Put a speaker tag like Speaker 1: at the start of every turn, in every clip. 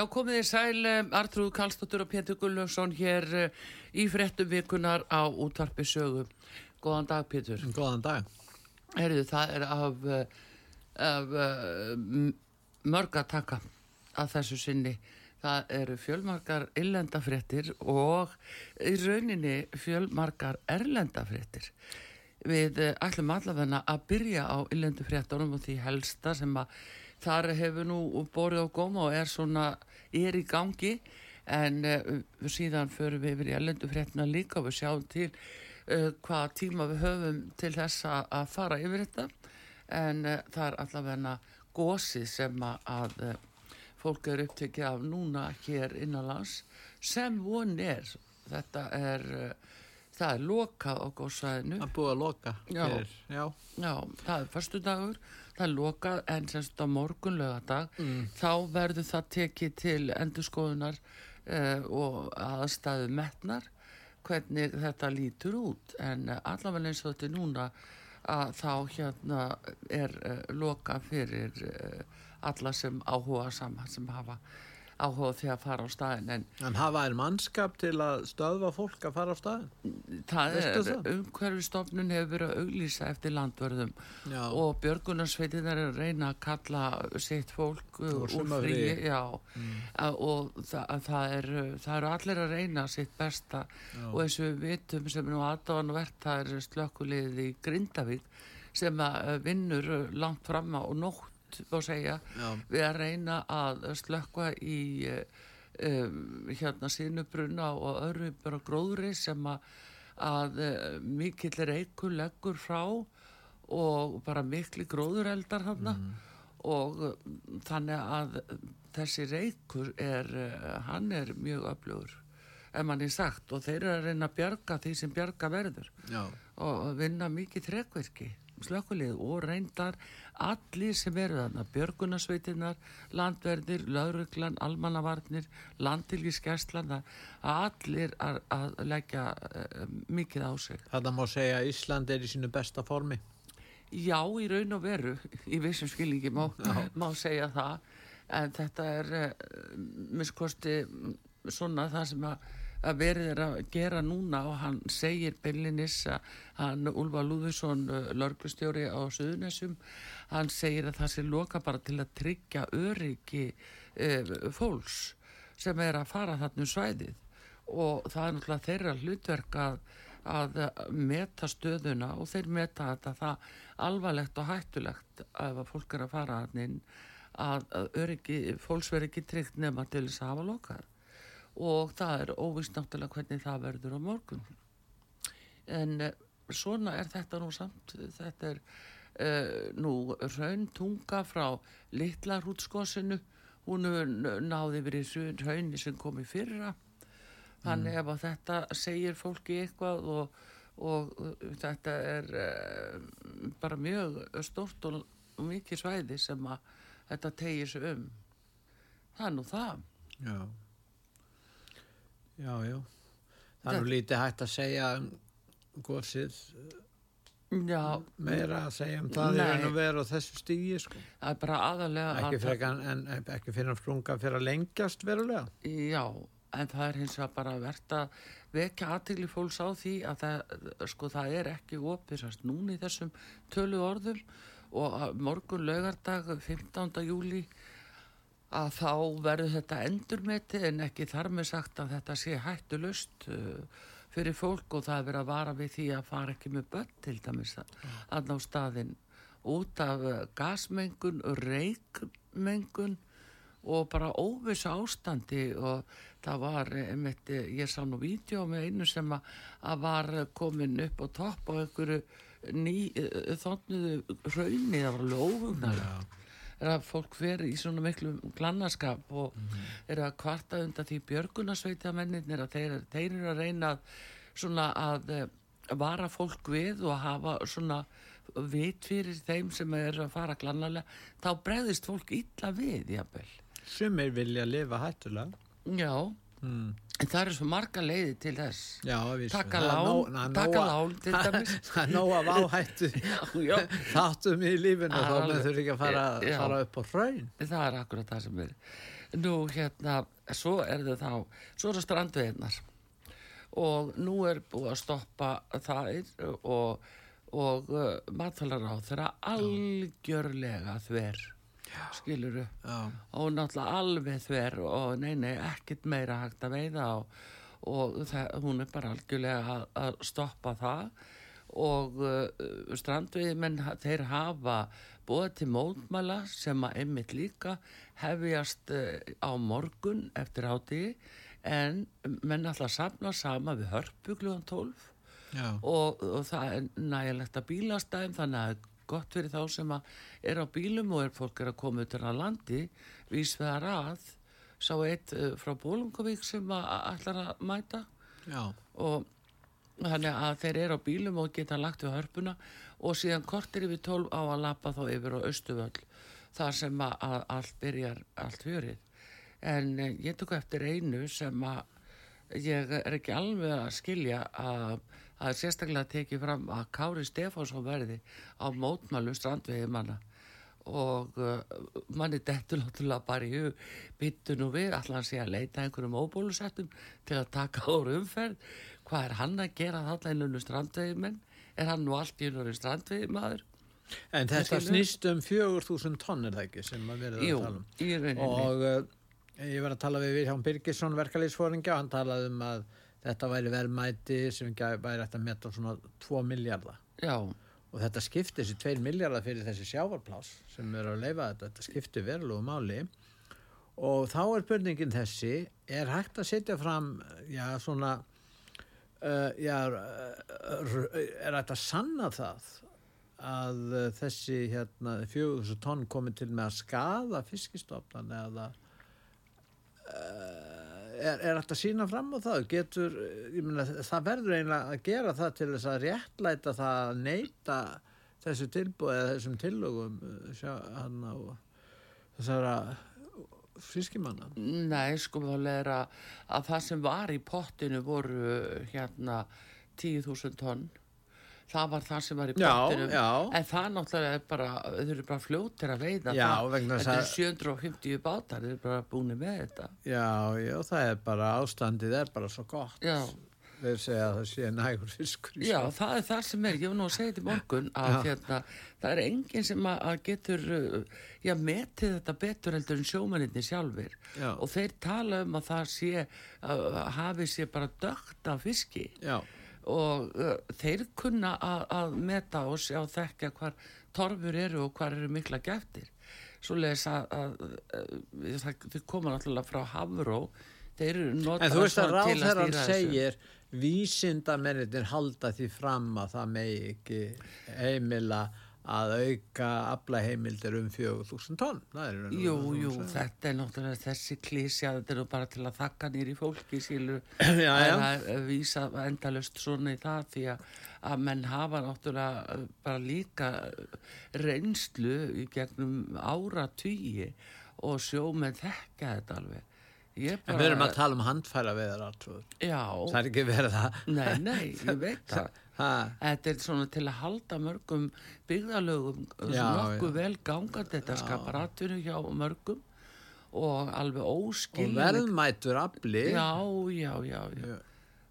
Speaker 1: Já, komið þið sæl, Artrúð Kallstóttur og Pétur Gulljónsson hér eh, í frettum vikunar á útvarpi sögu. Góðan dag, Pétur.
Speaker 2: Góðan dag.
Speaker 1: Herðu, það er af, eh, af mörg að taka að þessu sinni. Það eru fjölmarkar illendafréttir og í rauninni fjölmarkar erlendafréttir. Við ætlum allavegna að byrja á illendafréttunum og því helsta sem að þar hefur nú borðið á góma og er svona, er í gangi en uh, síðan förum við yfir í ellendufréttina líka og við sjáum til uh, hvað tíma við höfum til þess að fara yfir þetta. En uh, það er allavegna gósið sem að fólk er upptekið af núna hér innanlands sem von er. Þetta er það er lokað á gósaðinu
Speaker 2: er búið að loka
Speaker 1: já, já. já, það er förstu dagur það er lokað en semst á morgun lögadag mm. þá verður það tekið til endurskoðunar uh, og aðstæðu metnar hvernig þetta lítur út en uh, allavega eins og þetta er núna að þá hérna er uh, lokað fyrir alla sem áhuga saman sem hafa áhuga því að fara á staðin
Speaker 2: En, en hafa er mannskap til að stöðva fólk að fara á staðin?
Speaker 1: Það Veistu er, umhverfistofnun hefur verið að auglýsa eftir landvörðum já. og björgunarsveitin er að reyna að kalla sitt fólk úr frí mm. og það, það eru er allir að reyna sitt besta já. og eins og við vitum sem nú aðdáðan og verðt það er slökkulið í Grindavík sem vinnur langt fram á nótt má segja Já. við að reyna að slökka í um, hérna sínubruna og öðru bara gróðri sem að, að um, mikill reykur leggur frá og bara mikli gróðureldar hann mm. og þannig að þessi reykur er hann er mjög öflugur ef mann er sagt og þeir eru að reyna að bjarga því sem bjarga verður Já. og vinna mikið trekverki slökkulið og reyndar allir sem eru þarna, björgunarsveitinnar, landverðir, lauruglan, almannavarnir, landtilgiskeslan, að allir að, að leggja uh, mikið á sig.
Speaker 2: Þetta má segja að Ísland er í sínu besta formi?
Speaker 1: Já, í raun og veru, í vissum skilningi má, má segja það, en þetta er uh, miskosti svona það sem að að verið er að gera núna og hann segir Bellinis að hann Ulfa Lúðvísson lörglustjóri á Suðunessum hann segir að það sé loka bara til að tryggja öryggi eh, fólks sem er að fara þarna um svæðið. Og það er náttúrulega þeirra hlutverk að, að meta stöðuna og þeir meta þetta það alvarlegt og hættulegt ef að fólk er að fara þarna inn að, að öryggi, fólks verður ekki tryggt nema til þess að hafa lokað og það er óvist náttúrulega hvernig það verður á morgun. En uh, svona er þetta nú samt þetta er uh, nú raun tunga frá litla rútskosinu hún náði verið raunni sem kom í fyrra. Þannig mm. ef að þetta segir fólki eitthvað og, og þetta er uh, bara mjög stort og mikið svæði sem að þetta tegir sig um. Það er nú það.
Speaker 2: Já Já, já. Það er nú lítið hægt að segja um góðsið
Speaker 1: Já,
Speaker 2: meira að segja um það nei, í raun og veru og þessu stígi sko.
Speaker 1: það er bara aðalega
Speaker 2: ekki, að frekan, en, ekki fyrir að frunga fyrir að lengjast verulega
Speaker 1: já, en það er hins vegar bara verðt að vekja aðtegli fólks á því að það, sko, það er ekki opið núni í þessum tölu orðum og morgun lögardag 15. júli að þá verður þetta endurmeti en ekki þar með sagt að þetta sé hættulust uh, fyrir fólk og það er verið að vara við því að fara ekki með börn til dæmis að ná staðin út af uh, gasmengun, reikmengun og bara óvissu ástandi og það var einmitt, ég sá nú vídeo með einu sem að, að var komin upp á topp á einhverju ný þóttuðu raunni, það var óhugnarlega er að fólk fer í svona miklu glannaskap og er að kvarta undan því björgunarsveita menninir að þeir, þeir eru að reyna að, svona að eh, vara fólk við og hafa svona vit fyrir þeim sem er að fara glannarlega þá bregðist fólk illa við jafnvel.
Speaker 2: Sumir vilja lifa hættulega.
Speaker 1: Já,
Speaker 2: Mm.
Speaker 1: en það eru svo marga leiði til þess.
Speaker 2: Já,
Speaker 1: taka lán,
Speaker 2: það er
Speaker 1: taka lán til dæmis.
Speaker 2: Það er nóg af áhættu þáttum í lífinu þá þurfi ekki að fara, fara upp á hraun.
Speaker 1: það er akkurat það sem er. Nú hérna, svo er það þá svo eru strandveginnar og nú er búið að stoppa þær og, og uh, matfælar á þeirra algjörlega þver skiluru og náttúrulega alveg þver og nei, nei, ekkert meira hægt að veiða og, og það, hún er bara algjörlega að, að stoppa það. Og uh, strandveiðmenn ha- þeir hafa búið til mótmæla sem að einmitt líka hefjast uh, á morgun eftir átti en menn alltaf samna sama við hörpu klugan 12
Speaker 2: Já.
Speaker 1: og, og það er nægilegt að bílastæðum þannig að gott fyrir þá sem er á bílum og er fólk er að koma út á landi. Vísvegar að sá eitt uh, frá Bólungavík sem að að mæta.
Speaker 2: Já.
Speaker 1: og þannig að þeir eru á bílum og geta lagt við hörpuna og síðan kortir yfir 12 á að lappa þá yfir á Östuvöll þar sem að, allt byrjar allt fjörið. En eh, ég tók eftir einu sem að ég er ekki alveg að skilja að er sérstaklega tekið fram að Kári Stefánsson verði á mótmælu strandvegi manna og uh, manni dettur náttúrulega bara í hug byttu nú við, allan sé að leita einhverjum óbólusettum til að taka ára umferð? Hvað er hann að gera þarna innunum strandvegi menn er hann nú allt í innunum strandvegi maður
Speaker 2: En þetta snýst um 4.000 tonn er það ekki sem að verða
Speaker 1: Jú,
Speaker 2: að tala um.
Speaker 1: í rauninni.
Speaker 2: Og uh, ég var að tala við Vilhján Birgisson verkalýsfóringja og hann talaði um að þetta væri verðmæti sem væri eftir að metta svona 2 miljardar.
Speaker 1: já,
Speaker 2: Og þetta skipti þessi 2 miljardar fyrir þessi sjávarplás sem eru að leifa þetta. Þetta skipti verulegu máli. Og þá er börningin þessi, er hægt að setja fram, já, svona, uh, já, uh, er hægt að sanna það að þessi hérna 4.000 tonn komið til með að skada fiskistofnan eða uh, er, er að sína fram á það? Getur, meina það verður eiginlega að gera það til þess að réttlæta það að neyta þessu tilbúið eða þessum tillögum uh, sjá, hann á þessara fiskimanna?
Speaker 1: Nei sko máli er að, að það sem var í pottinu voru hérna 10.000 tonn það var það sem var í
Speaker 2: já.
Speaker 1: en það náttúrulega er bara þau eru bara fljótir að veiða
Speaker 2: Já,
Speaker 1: það. þetta eru 750 bátar þau eru bara búin með þetta.
Speaker 2: Já, já, það er bara ástandið er bara svo gott.
Speaker 1: Já,
Speaker 2: þeir segja að það sé nægur fiskur
Speaker 1: já það er það sem er ég var nú að segja þetta í morgun að hérna, það er enginn sem að, getur uh, já, metið þetta betur heldur en sjómaninni sjálfur
Speaker 2: Já.
Speaker 1: og þeir tala um að það sé að hafi sé bara dögt af fiski.
Speaker 2: Já,
Speaker 1: og uh, þeir kunna að, að meta og sjá þekka hvar torfur eru og hvar eru mikla geftir svo leðis að, að, að það, þau koma náttúrulega frá Havró þeir eru
Speaker 2: En
Speaker 1: notaðar
Speaker 2: þú veist að ráðherran segir vísindamennir halda því fram að það megi ekki heimila að auka aflaheimildir um 4.000 tonn. Það er í raun og
Speaker 1: Jú, jú, þetta er náttúrulega þessi klísja, þetta er nú bara til að þakka nýri fólki, skilur,
Speaker 2: Já, já.
Speaker 1: að að vísa endalust svona í það því að, að menn hafa náttúrulega uh, bara líka uh, reynslu í gegnum ára og sjómenn þekka þetta alveg.
Speaker 2: En við erum að tala um handfæra veðar alltaf.
Speaker 1: Já,
Speaker 2: Það er ekki verið það.
Speaker 1: nei, nei, ég veit það. Þetta er svona til að halda mörgum byggðalögum
Speaker 2: Já,
Speaker 1: nokkuð
Speaker 2: já.
Speaker 1: vel gangandi, þetta skapar atvinnu hjá mörgum og alveg
Speaker 2: og
Speaker 1: óskilin
Speaker 2: verðmætur afli.
Speaker 1: Já, já, já, já.
Speaker 2: Já.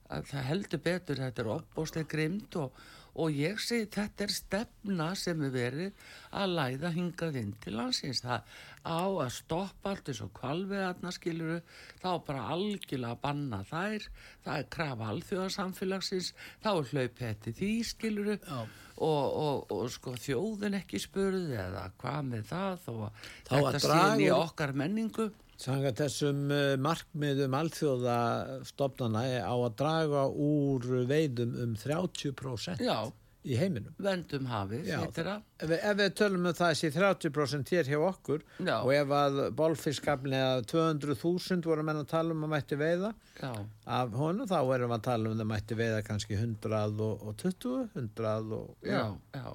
Speaker 1: Að það heldur betur, þetta er opbóslega grimt og, og ég segi þetta er stefna sem er verið að læða hingað inn til landsins það á að stoppa allt eins og kvalveðarna skiluru þá bara algjörlega að banna þær. Það er krafa alþjóðarsamfélagsins þá er hlaupið þetta því skiluru og, og, og sko þjóðin ekki spurði eða hvað með það. Þó að
Speaker 2: Þá
Speaker 1: þetta inn í okkar menningu.
Speaker 2: Sanga þessum uh, markmiðum alþjóðastofnana á að draga úr veiðum um 30%
Speaker 1: já,
Speaker 2: í heiminum.
Speaker 1: vendum hafið
Speaker 2: Já,
Speaker 1: það
Speaker 2: Ef, við- ef við tölum um það sé 30% hér hjá okkur
Speaker 1: Já.
Speaker 2: og ef að bólfiskaflega 200.000 voru menn að tala um að mætti veiða
Speaker 1: já,
Speaker 2: af honum þá erum við að tala um að mætti veiða kannski 120, 100 og
Speaker 1: já, já,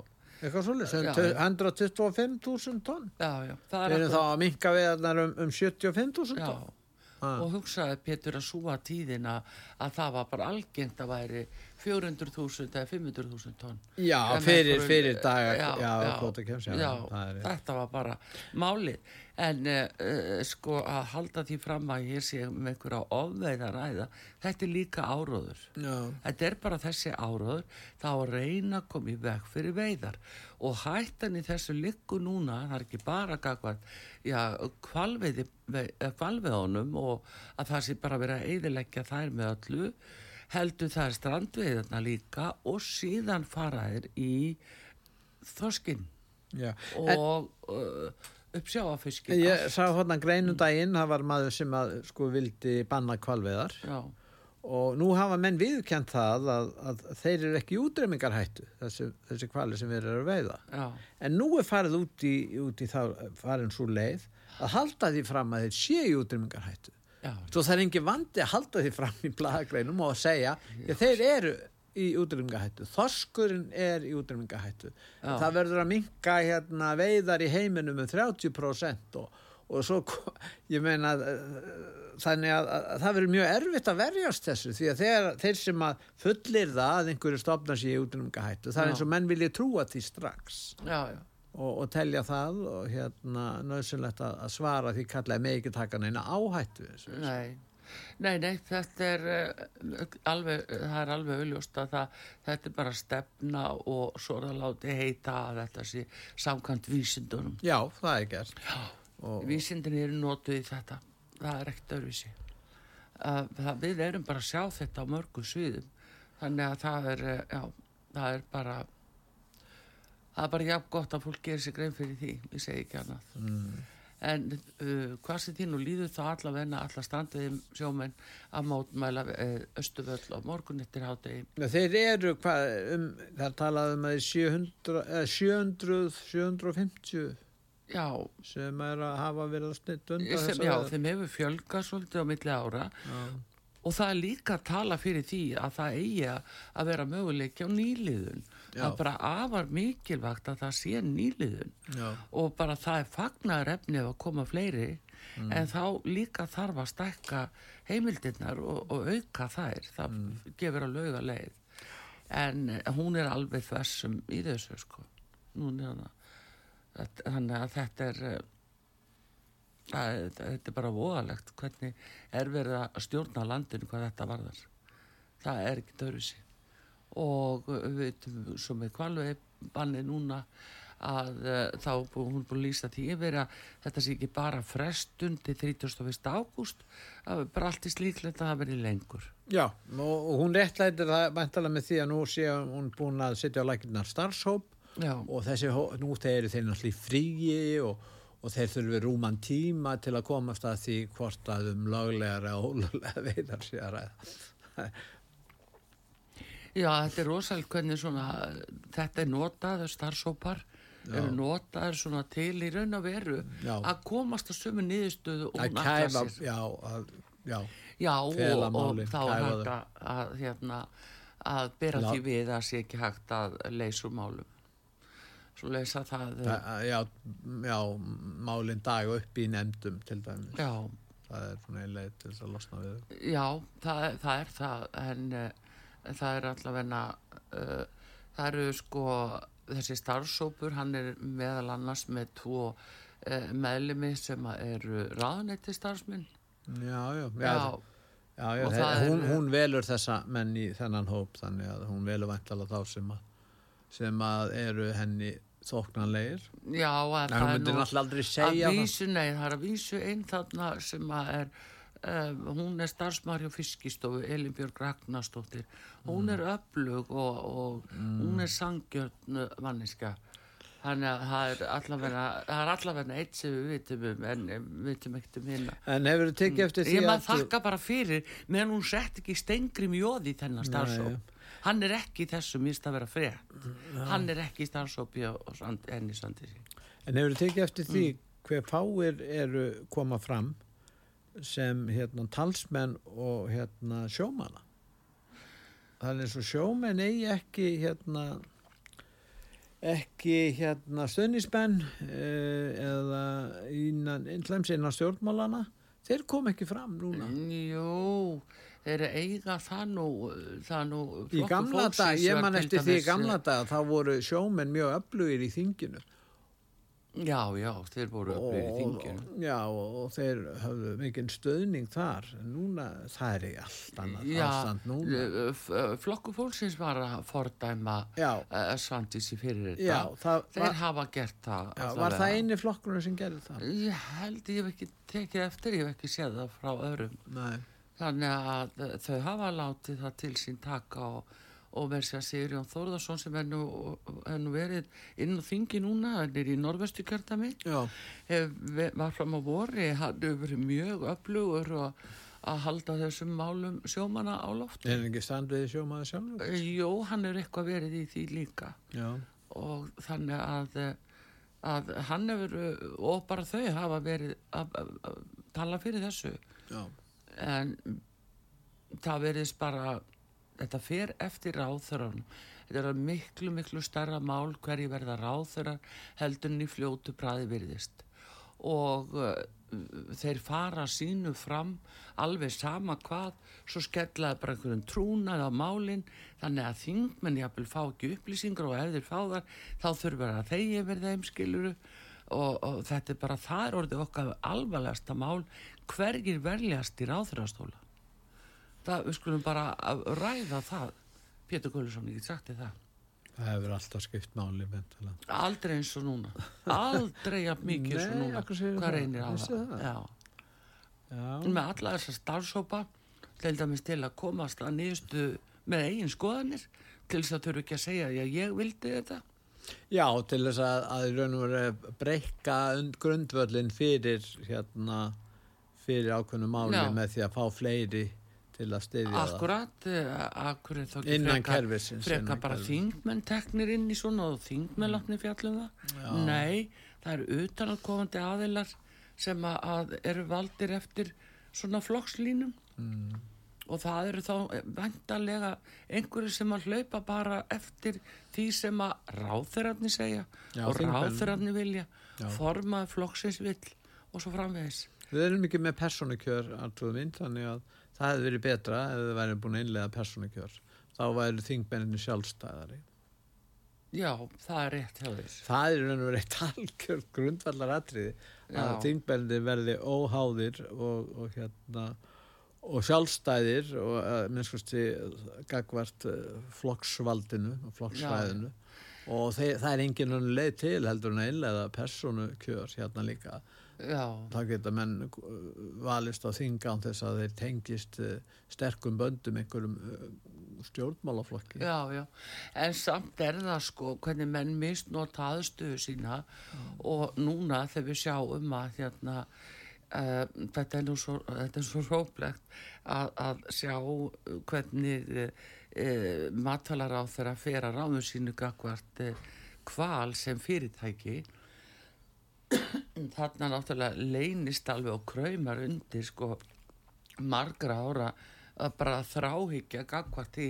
Speaker 2: eitthvað svolítið,
Speaker 1: Já, já.
Speaker 2: 125.000 tonn.
Speaker 1: já, já.
Speaker 2: Við
Speaker 1: er
Speaker 2: erum þá að minka veiðarnar um, um 75.000
Speaker 1: já.
Speaker 2: tonn. Ha.
Speaker 1: og hugsaði Pétur að súa tíðina að það var bara algengt að væri 400.000 eða 500.000 tonn.
Speaker 2: Já, fyrir, fyrir daga, já,
Speaker 1: já,
Speaker 2: kvótakemst, já,
Speaker 1: já, þetta var bara málið. En uh, sko að halda því fram að ég sé um einhverja ofveiða ræða þetta er líka áróður.
Speaker 2: Já.
Speaker 1: þetta er bara þessi áróður þá reyna að koma í veg fyrir veiðar. Og hættan í þessu likku núna það er ekki bara gagvað kvalveiði kvalveiðunum og að það sé bara verið að eiðileggja þær með öllu heldur það er strandveiðarna líka og síðan fara þær í þoskinn og uh, uppsjáafiskin
Speaker 2: Ég sá hérna greinum daginn, það var maður sem að sko vildi banna kvalveðar
Speaker 1: já,
Speaker 2: og nú hafa menn viðkjent það að, að þeir eru ekki í útremmingarhættu, þessi, þessi kvali sem við erum að veiða.
Speaker 1: já,
Speaker 2: En nú er farið út í, út í þá, farin svo leið að halda því fram að þeir séu í útremmingarhættu. Svo það er engin vandi að halda því fram í bladagreinum og að segja, já, þeir eru í útrýmingahættu, þorskurinn er í útrýmingahættu. Það verður að minka hérna veiðar í heiminum um 30% og, og svo, ég meina, eh, þannig að, að það verður mjög erfitt að verjast þessu því að þeir, þeir sem að fullir það að einhverju stofna sér í útrýmingahættu, það er
Speaker 1: Já.
Speaker 2: eins og menn vilja trúa því strax
Speaker 1: já, já.
Speaker 2: Og, og telja það og hérna nöðsynlegt að, að svara því kallaði mig ekki taka neina áhættu þessu.
Speaker 1: Nei, nei, nei, þetta er uh, alveg, það er alveg auðljóst að það, þetta er bara stefna og svo er það láti heita að þetta sé samkvæmt vísindunum.
Speaker 2: Já, það er gert. Og,
Speaker 1: Vísindin eru notuð í þetta, það er ekkert öðruvísi. Uh, það, við erum bara að sjá þetta á mörgum sviðum, þannig að það er, uh, já, það er bara, það er bara jafn gott að fólk gerir sig grein fyrir því, ég segi ekki annað.
Speaker 2: mm,
Speaker 1: En uh, hvað sem þín og líður þá allavegna alla strandiðum sjómenn að mótmæla uh, Östuvöll á morgun eftir hádegi.
Speaker 2: Já, þeir eru, hvað, um, það er talað um að þeir 700, eh, 700, 750
Speaker 1: Já,
Speaker 2: sem er að hafa verið að snitt undan
Speaker 1: sem, já þeim hefur fjölgað svolítið á milli ára
Speaker 2: já,
Speaker 1: og það er líka að tala fyrir því að það eigi að að vera möguleiki á nýliðun. Það er bara afar mikilvægt að það sé nýliðun.
Speaker 2: Já,
Speaker 1: og bara það er fagnar efni að koma fleiri en þá líka þarf að stækka heimildirnar og, og auka þær. Það gefur að lauga leið. En eh, hún er alveg þessum í þessu sko. Þannig að þetta er eh, er- þetta er bara voðalegt hvernig er verið að stjórna landinu hvað þetta varðar. Það er ekki dörfisi og uh, við veitum svo með kvalvegi banni núna að uh, þá hún er búin að lýsa því yfir að þetta sé ekki bara frestun til 31. ágúst bara allt í slíklegt að það verði lengur
Speaker 2: já, og, hún réttlætir það mæntalega með því að nú sé hún búin að setja á lækinnar starfshóp
Speaker 1: já,
Speaker 2: og þessi, nú þeir eru þeir náttúrulega fríi og, og þeir þurfi rúman tíma til að komast að því hvort að um löglegar og ólöglega veiðar sé að ræða.
Speaker 1: Já, þetta er rosalega hvernig svona þetta er notað, starfsópar eru notaður svona til í raun og veru
Speaker 2: Já.
Speaker 1: að komast að sömu niðurstöðu og
Speaker 2: kæfa,
Speaker 1: sér.
Speaker 2: já, að, já,
Speaker 1: Já, og, og þá er hægt að, að, hérna, að bera
Speaker 2: Já.
Speaker 1: því við að sé ekki hægt að leysa úr málum. Svo leysa það,
Speaker 2: það, já, já, málinn dag upp í nefndum til dæmis.
Speaker 1: já,
Speaker 2: Það er svona einlega til þess að losna við
Speaker 1: já, það, það er það, en uh, það er allavegna, uh, það eru sko, þessi starfsópur, hann er meðal annars með tvo uh, meðlimi sem eru ráðnetti starfsminn.
Speaker 2: Já, já, já,
Speaker 1: Já,
Speaker 2: já, já
Speaker 1: er-
Speaker 2: hún, hún velur þessa menn í þennan hóp þannig að hún velur væntalega þá sem að sem að eru henni þóknanlegir.
Speaker 1: Já, að
Speaker 2: en
Speaker 1: það er nú að vísu, nei, það er að vísu einn þarna sem að er um, hún er starfsmæri á fiskistofu Elinbjörg Ragnarstóttir hún er öflug og, og hún er sangjörn manniska þannig að það er allavega er eitt sem við vitum um en eh, við vitum ekkert um hérna
Speaker 2: en hefur þið tekið eftir því
Speaker 1: ég maður
Speaker 2: að
Speaker 1: þakka bara fyrir meðan hún sett ekki stengrim jóði í þennan starfsóp hann er ekki í þessu mist að vera frið hann er ekki í starfsópi sand, enni sandir
Speaker 2: en hefur þið tekið eftir því
Speaker 1: Mm.
Speaker 2: hver fáir eru koma fram sem hérna talsmenn og hérna sjómana það er eins og sjómenn eigi ekki hérna ekki hérna stöðnismenn uh, eða innan, innan stjórnmálana þeir kom ekki fram núna.
Speaker 1: Jú, þeir eiga það nú, það nú
Speaker 2: í gamla dag, ég man eftir því í gamla dag þá voru sjómenn mjög öflugir í þinginu
Speaker 1: Já, já, þeir voru öflugir í þinginu.
Speaker 2: já, og, og þeir höfðu mikinn stöðning þar núna, það er í allt annað ástand núna
Speaker 1: eh, f- eh, flokkur fólksins var að fordæma
Speaker 2: Já.
Speaker 1: uh, Svandísi fyrir þetta.
Speaker 2: Já, það
Speaker 1: þeir
Speaker 2: var-
Speaker 1: hafa gert það.
Speaker 2: já, var það eini flokkurinn sem gerði það?
Speaker 1: Ég held ég hef ekki tekið eftir, ég hef ekki séð það frá öðrum.
Speaker 2: Nei,
Speaker 1: Þannig að eh, þau hafa látið það til sín taka og, og verið sér að Sigurjón Þórðarsson sem er nú, er nú verið inn á þingi núna, hann er í norðvestu ve- var fram á vori, hann hefur verið mjög öflugur og að halda þessum málum sjómana á loft.
Speaker 2: er ekki standið sjómaður sjálfur?
Speaker 1: Jó, hann er eitthvað verið í því líka.
Speaker 2: Já,
Speaker 1: og þannig að, eh, að hann hefur, eh, og bara þau hafa verið að, að, að tala fyrir þessu.
Speaker 2: Já,
Speaker 1: en það veriðs bara þetta fer eftir ráþurann þetta er miklu miklu starra mál hverju verða en í fljótu bræði virðist. Og uh, þeir fara sínu fram alveg sama hvað svo skellaði bara einhverjum trúnað á málin þannig að þingmenn jafnvel fá ekki upplýsingar og ef þeir fá þar þá þurfa að þeir verða þeim skiluru og, og þetta er bara það er orðið okkar alvarlegasta mál hverjir verðlegast í ráþurastóla það, við skulum bara að ræða það Pétur Gullusson, ég get sagt þér það
Speaker 2: það hefur alltaf skipt máli mentala.
Speaker 1: aldrei eins og núna aldrei jafn mikið eins og núna hvað reynir á það,
Speaker 2: það?
Speaker 1: Já.
Speaker 2: Já,
Speaker 1: með alla þessar starfsópa til dæmis til að komast að nýðustu með eigin skoðanir til þess að þurfu ekki að segja já ég vildi þetta
Speaker 2: já, til þess að, að raun og veru breyka und- grundvöllin fyrir hérna fyrir ákveðnu máli
Speaker 1: Já.
Speaker 2: með því að fá fleiri til að styðja
Speaker 1: akkurat, akkur er þá ekki
Speaker 2: Innan kerfisins, innan
Speaker 1: bara þingmenn teknir inn í svona og þingmenn látni fjallum það? Nei, það eru utanaðkomandi aðilar sem að, að eru valdir eftir svona flokkslínum
Speaker 2: Mm.
Speaker 1: og það eru þá vendalega einhverju sem að hlaupa bara eftir því sem að ráþurarnir segja
Speaker 2: Já,
Speaker 1: og
Speaker 2: þingmenn.
Speaker 1: ráþurarnir vilja.
Speaker 2: Já.
Speaker 1: formaði flokksins vill og svo framvegis.
Speaker 2: Við erum ekki með persónukjör alltrúð minn, þannig að það hefði verið betra ef þið væri búin að innlega persónukjör. Þá væri þingmenninni sjálfstæðari.
Speaker 1: já, það er rétt þess
Speaker 2: Það er raun og verið eitt algjör grundvallar atriði að þingmenninni verði óháðir og, og hérna og sjálfstæðir og minnskusti gagvart uh, flokksvaldinu og flokksvæðinu og þeir, það er engin leið til heldur en að innlega persónukjör hérna líka
Speaker 1: já,
Speaker 2: þá geta menn uh, valist á þinga án þess að þeir tengist uh, sterkum böndum einhverjum uh, stjórnmálaflokki.
Speaker 1: Já, já, en samt er það sko hvernig menn misnota aðstöðu sína og núna þegar við sjáum að hérna uh, þetta er nú svo, þetta er svo róplegt að, að sjá hvernig uh, uh, matalar á þeirra fer að ráðu sínu gagvart uh, kval sem fyrirtæki þarna náttúrulega leynist alveg og kraumar undir sko margra ára að bara þráhyggja gagvart því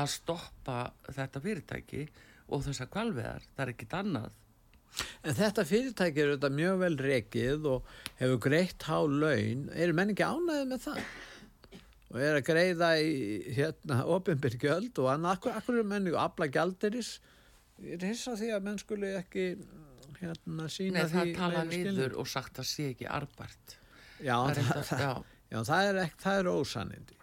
Speaker 1: að stoppa þetta fyrirtæki og þessar kvalveðar, það er ekkit annað.
Speaker 2: En þetta fyrirtæki er þetta mjög vel rekið og hefur greitt há laun. Eru menn ekki ánæðið með það? Og er að greiða í hérna ofinbyr gjöld og annað, akkur, akkur er menn í afla gjaldiris ég er hissa því að menn skuli ekki hérna sína
Speaker 1: Nei, það
Speaker 2: því
Speaker 1: tala
Speaker 2: meiri skilning.
Speaker 1: niður og sagt að sé ekki arbært
Speaker 2: Já,
Speaker 1: það
Speaker 2: það,
Speaker 1: þetta,
Speaker 2: það,
Speaker 1: já,
Speaker 2: já, það er ekki, það er ósannindi.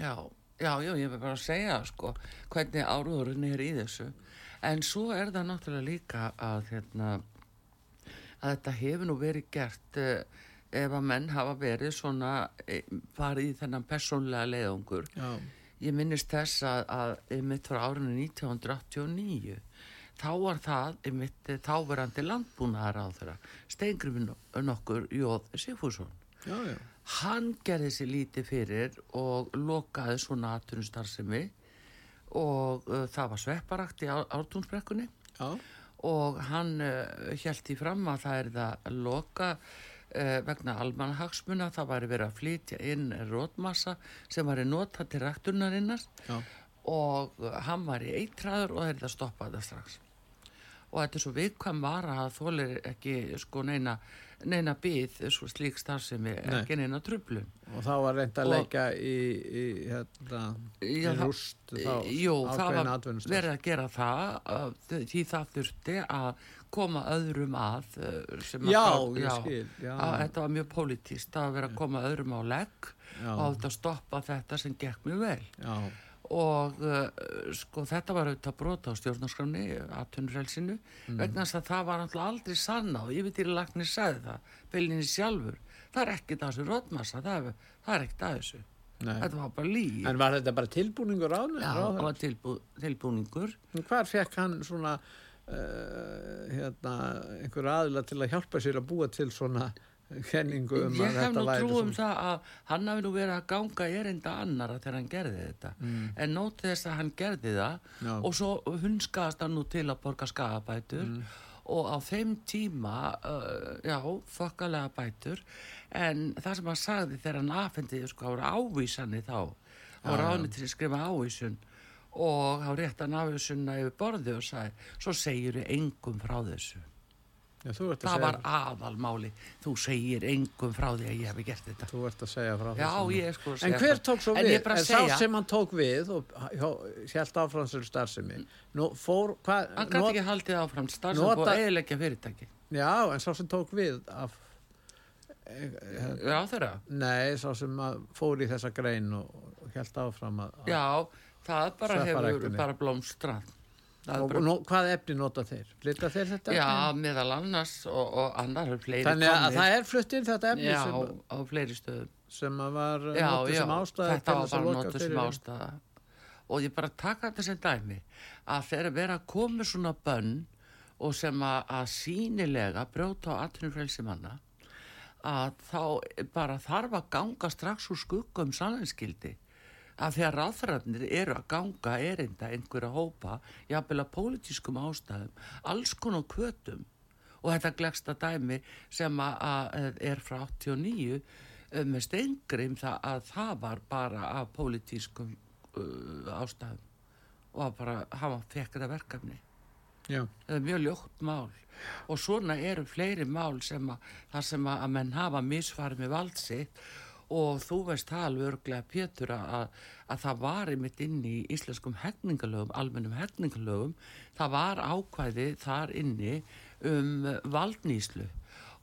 Speaker 1: Já, já, já, ég vil bara segja sko, hvernig áruðurinn er í þessu. En svo er það náttúrulega líka að hérna að þetta hefur nú verið gert uh, ef að menn hafa verið svona e, farið í þennan persónlega leiðungur
Speaker 2: Já,
Speaker 1: ég minnist þess að, að einmitt frá árinu 1989 þá var það einmitt þáverandi landbúnaðar á þeirra steingrifin nokkur Jóð Sigfússon hann gerði sér lítið fyrir og lokaði svona aðtunustarsemi og uh, það var svepparakt í ártúnsbrekkunni. Og hann uh, held í fram að það er það að loka uh, vegna almanhagsmuna það væri verið að flytja inn rótmassa sem væri nota til ræktunarinnar.
Speaker 2: Já.
Speaker 1: og hann var í eitræður og það er það stoppað það strax og þetta er svo viðkvæm vara að þólir ekki sko neina neina byð svo slík starfsemi ekki neina trublun
Speaker 2: Og þá var reynd að leika í, í hérna, í
Speaker 1: Já, það-
Speaker 2: rúst þá
Speaker 1: Jú, það var verið að gera það því það þurfti að koma öðrum að uh, sem að
Speaker 2: Já,
Speaker 1: þá-
Speaker 2: ég skil, já.
Speaker 1: að þetta var mjög pólitíst að vera að koma öðrum á legg
Speaker 2: Já.
Speaker 1: og að stoppa þetta sem gekk mjög vel.
Speaker 2: Já,
Speaker 1: og uh, sko þetta var auðvitað brota á stjórnarskráni aðtunurelsinu
Speaker 2: Mm.
Speaker 1: vegna þess að það var náttúrulega aldrei sanna og yfirtýralagnir sagði það beilinni sjálfur, það er ekkert að þessu rótmassa, það er, er ekkert að þessu.
Speaker 2: Nei.
Speaker 1: þetta var bara lí
Speaker 2: En var þetta bara tilbúningur á
Speaker 1: Já, það var tilbú, tilbúningur.
Speaker 2: Hvar fekk hann svona uh, hérna, einhver aðila til að hjálpa sér að búa til svona kenningu um
Speaker 1: ég hef nú trú um það að hann hafi nú verið að ganga erinda annara þegar hann gerði þetta en nóti þess að hann gerði það
Speaker 2: Mm. Já.
Speaker 1: og svo hunskaðast hann nú til að borga skagabætur
Speaker 2: Mm.
Speaker 1: og á þeim tíma uh, já, þokkalega bætur en það sem hann sagði þegar hann afhendi sko, voru ávísanir þá og ráðni til að skrifa ávísun og þá rétt hann ávísunna yfir borði og sagði, svo segir þau engum frá þessu
Speaker 2: Já,
Speaker 1: það var aðalmáli þú segir engum frá því að ég hef gert þetta.
Speaker 2: Þú ert að segja frá
Speaker 1: er sko
Speaker 2: En hver
Speaker 1: það.
Speaker 2: tók svo
Speaker 1: en
Speaker 2: við? En sá sem hann tók við og hjælt áfram sér starfsemi. Nú fór, hvað
Speaker 1: hann gæti ekki haldið áfram starfsum
Speaker 2: nota-
Speaker 1: og eðilegja fyrirtæki.
Speaker 2: Já, en sá sem tók við af
Speaker 1: já þeirra,
Speaker 2: Nei, sá sem fór í þessa grein og, hjælt áfram að,
Speaker 1: já það bara hefur bara er
Speaker 2: og
Speaker 1: bara,
Speaker 2: hvað efni nota þeir? Flytta þeir þetta
Speaker 1: já,
Speaker 2: efni?
Speaker 1: meðal annars og, og annar er fleiri
Speaker 2: Þannig að
Speaker 1: komnir.
Speaker 2: það er flutt inn þetta efni
Speaker 1: já,
Speaker 2: sem,
Speaker 1: á fleiri stöðum
Speaker 2: sem að var
Speaker 1: já,
Speaker 2: notið sem ástæði
Speaker 1: þetta var
Speaker 2: að
Speaker 1: bara notið sem ástæða og ég bara taka þetta sem dæmi að þegar vera að koma svona bönn og sem að, að sínilega brjóta á atvinnufrelsi manna að þá bara þarf að ganga strax úr skuggum sannanskildi að þegar ráðfæðarnir eru að ganga erinda einhverja hópa, jafnvel að pólitískum ástæðum, alls konar kvötum og þetta glegsta dæmi sem að, að er frá 89 eh, með steingrim það að það var bara af pólitískum uh, ástæðum og að bara hafa fekk þetta verkefni.
Speaker 2: Já,
Speaker 1: það er mjög ljótt mál. Og svona eru fleiri mál sem að, sem að, að menn hafa misfarið með vald sitt og þú veist það alveg örglega Pétur að, að, að það var einmitt inn í íslenskum hegningalögum, almennum hegningalögum það var ákvæði þar inni um valdnýslu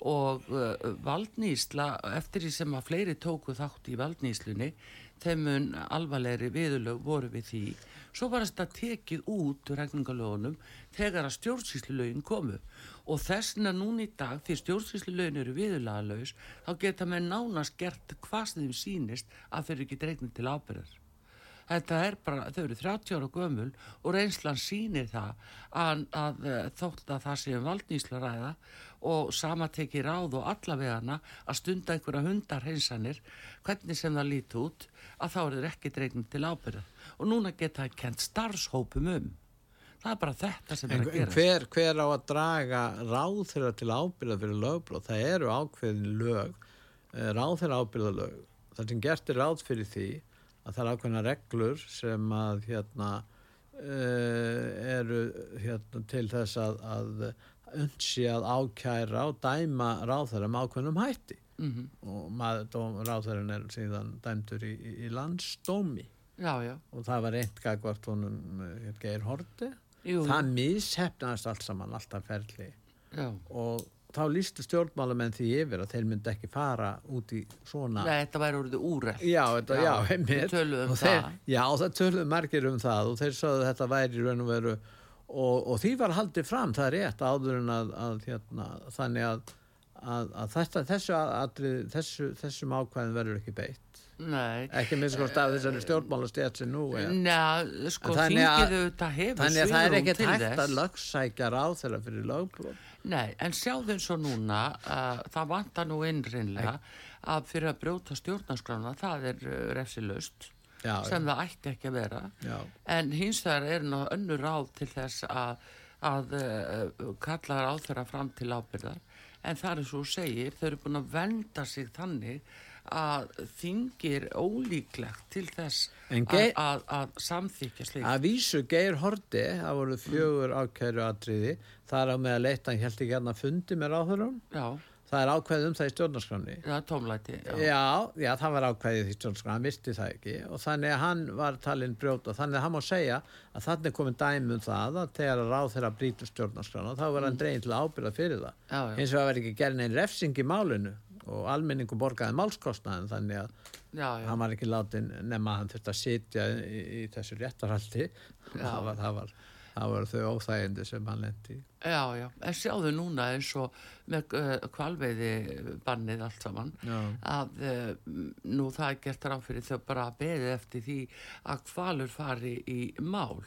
Speaker 1: og uh, valdnýsla eftir því sem að fleiri tóku þátt í valdnýslunni þeim mun alvarlegri viðurlög voru við því. Svo var þetta tekið út regningalögunum þegar að stjórnsýslulögin komu. Og þessna núna í dag því stjórnsýslulögin eru viðurlagalaus þá geta með nánast gert hvað sem þeim sýnist að þeir eru ekki dregnir til ábyrðar Þetta er bara, þau eru 30 ára gömul og reynslan sýnir það að, að eh, þótt að það sé um valdnýsla ræða og sama teki ráð og allavegana að stunda einhverja hundar hreinsanir, hvernig sem það líti út, að þá eru þeir ekki dregnum til ábyrða. Og núna geta það kent starfshópum um. Það er bara þetta sem er
Speaker 2: En,
Speaker 1: að
Speaker 2: en
Speaker 1: gera.
Speaker 2: hver, hver á að draga ráð þeirra til ábyrða fyrir lögbrot? Það eru ákveðin lög, ráð þeirra ábyrða lög. Það sem gert er ráð fyrir því að það er ákveðina reglur sem að hérna uh, eru hérna, til þess að, að unsi að ákæra og dæma ráð þeirra með ákveðnum hætti.
Speaker 1: Mm
Speaker 2: Og maður, dóm, ráð þeirra er síðan dæmdur í, í, landsdómi
Speaker 1: Já, já.
Speaker 2: og það var eitt gagvart honum uh, Geir Horti
Speaker 1: Jú,
Speaker 2: það mishefnaðist allt saman alltaf ferli
Speaker 1: já.
Speaker 2: og þá lístu stjórnmálamenn því yfir að þeir myndi ekki fara út í svona
Speaker 1: Nei, þetta væri orðið úrætt.
Speaker 2: já, þetta, já,
Speaker 1: Já,
Speaker 2: einmitt
Speaker 1: við töluðum
Speaker 2: Og þeir,
Speaker 1: það.
Speaker 2: já, það töluðum margir um það og þeir sagðu að þetta væri í raun og veru og, og því var haldið fram, það er rétt áður en að, að hérna, þannig að, að, að þetta, þessu, þessu, þessum ákvæðin verður ekki beitt.
Speaker 1: Nei.
Speaker 2: ekki minnst sko stað þessari stjórnmálastjætt sem nú er.
Speaker 1: Njá, sko
Speaker 2: Þannig að- það er ekkert hægt að lögsækja ráð þeirra fyrir lögbrot.
Speaker 1: Nei, en sjáðu eins og núna uh, það vantar nú innreinlega að fyrir að brjóta stjórnarskrána það er uh, refsilust
Speaker 2: já,
Speaker 1: sem það ætti ekki að vera.
Speaker 2: Já,
Speaker 1: en hins vegar er nú önnur ráð til þess að, að uh, kalla ráð þeirra fram til ábyrðar en það er svo segir, þau eru búin að venda sig þannig að þingir ólíklegt til þess
Speaker 2: En
Speaker 1: að, að, að samþykja slíkt.
Speaker 2: að vísu Geir Horti það voru fjögur ákæru atriði það er á með að leita, hann held ekki hérna fundi með ráðurum,
Speaker 1: Já,
Speaker 2: það er ákveðið um það í stjórnarskráni
Speaker 1: það er tómlæti. Já.
Speaker 2: Já, já, það var ákvæðið í stjórnarskrá, hann visti það ekki og þannig að hann var talinn brjóta þannig að hann má segja að þannig er komin dæmi um það að þegar að ráð þeirra brýtur stjórnarskrána þá var hann dregin til að ábyrða fyrir það
Speaker 1: Já, já.
Speaker 2: eins og það var ekki gerðin einn refsing í málinu og almenningu borgaði málskostnaðin þannig að
Speaker 1: Já, já.
Speaker 2: hann var ekki látin nema að hann þurfti að sitja í, í þessu réttarhaldi það var, það, var, það var þau óþægindi sem hann lendi
Speaker 1: Já, já, en sjáðu núna eins og með uh, kvalveiði bannið allt saman
Speaker 2: Já.
Speaker 1: að uh, nú það er gert ráð fyrir þau bara að beði eftir því að kvalur fari í mál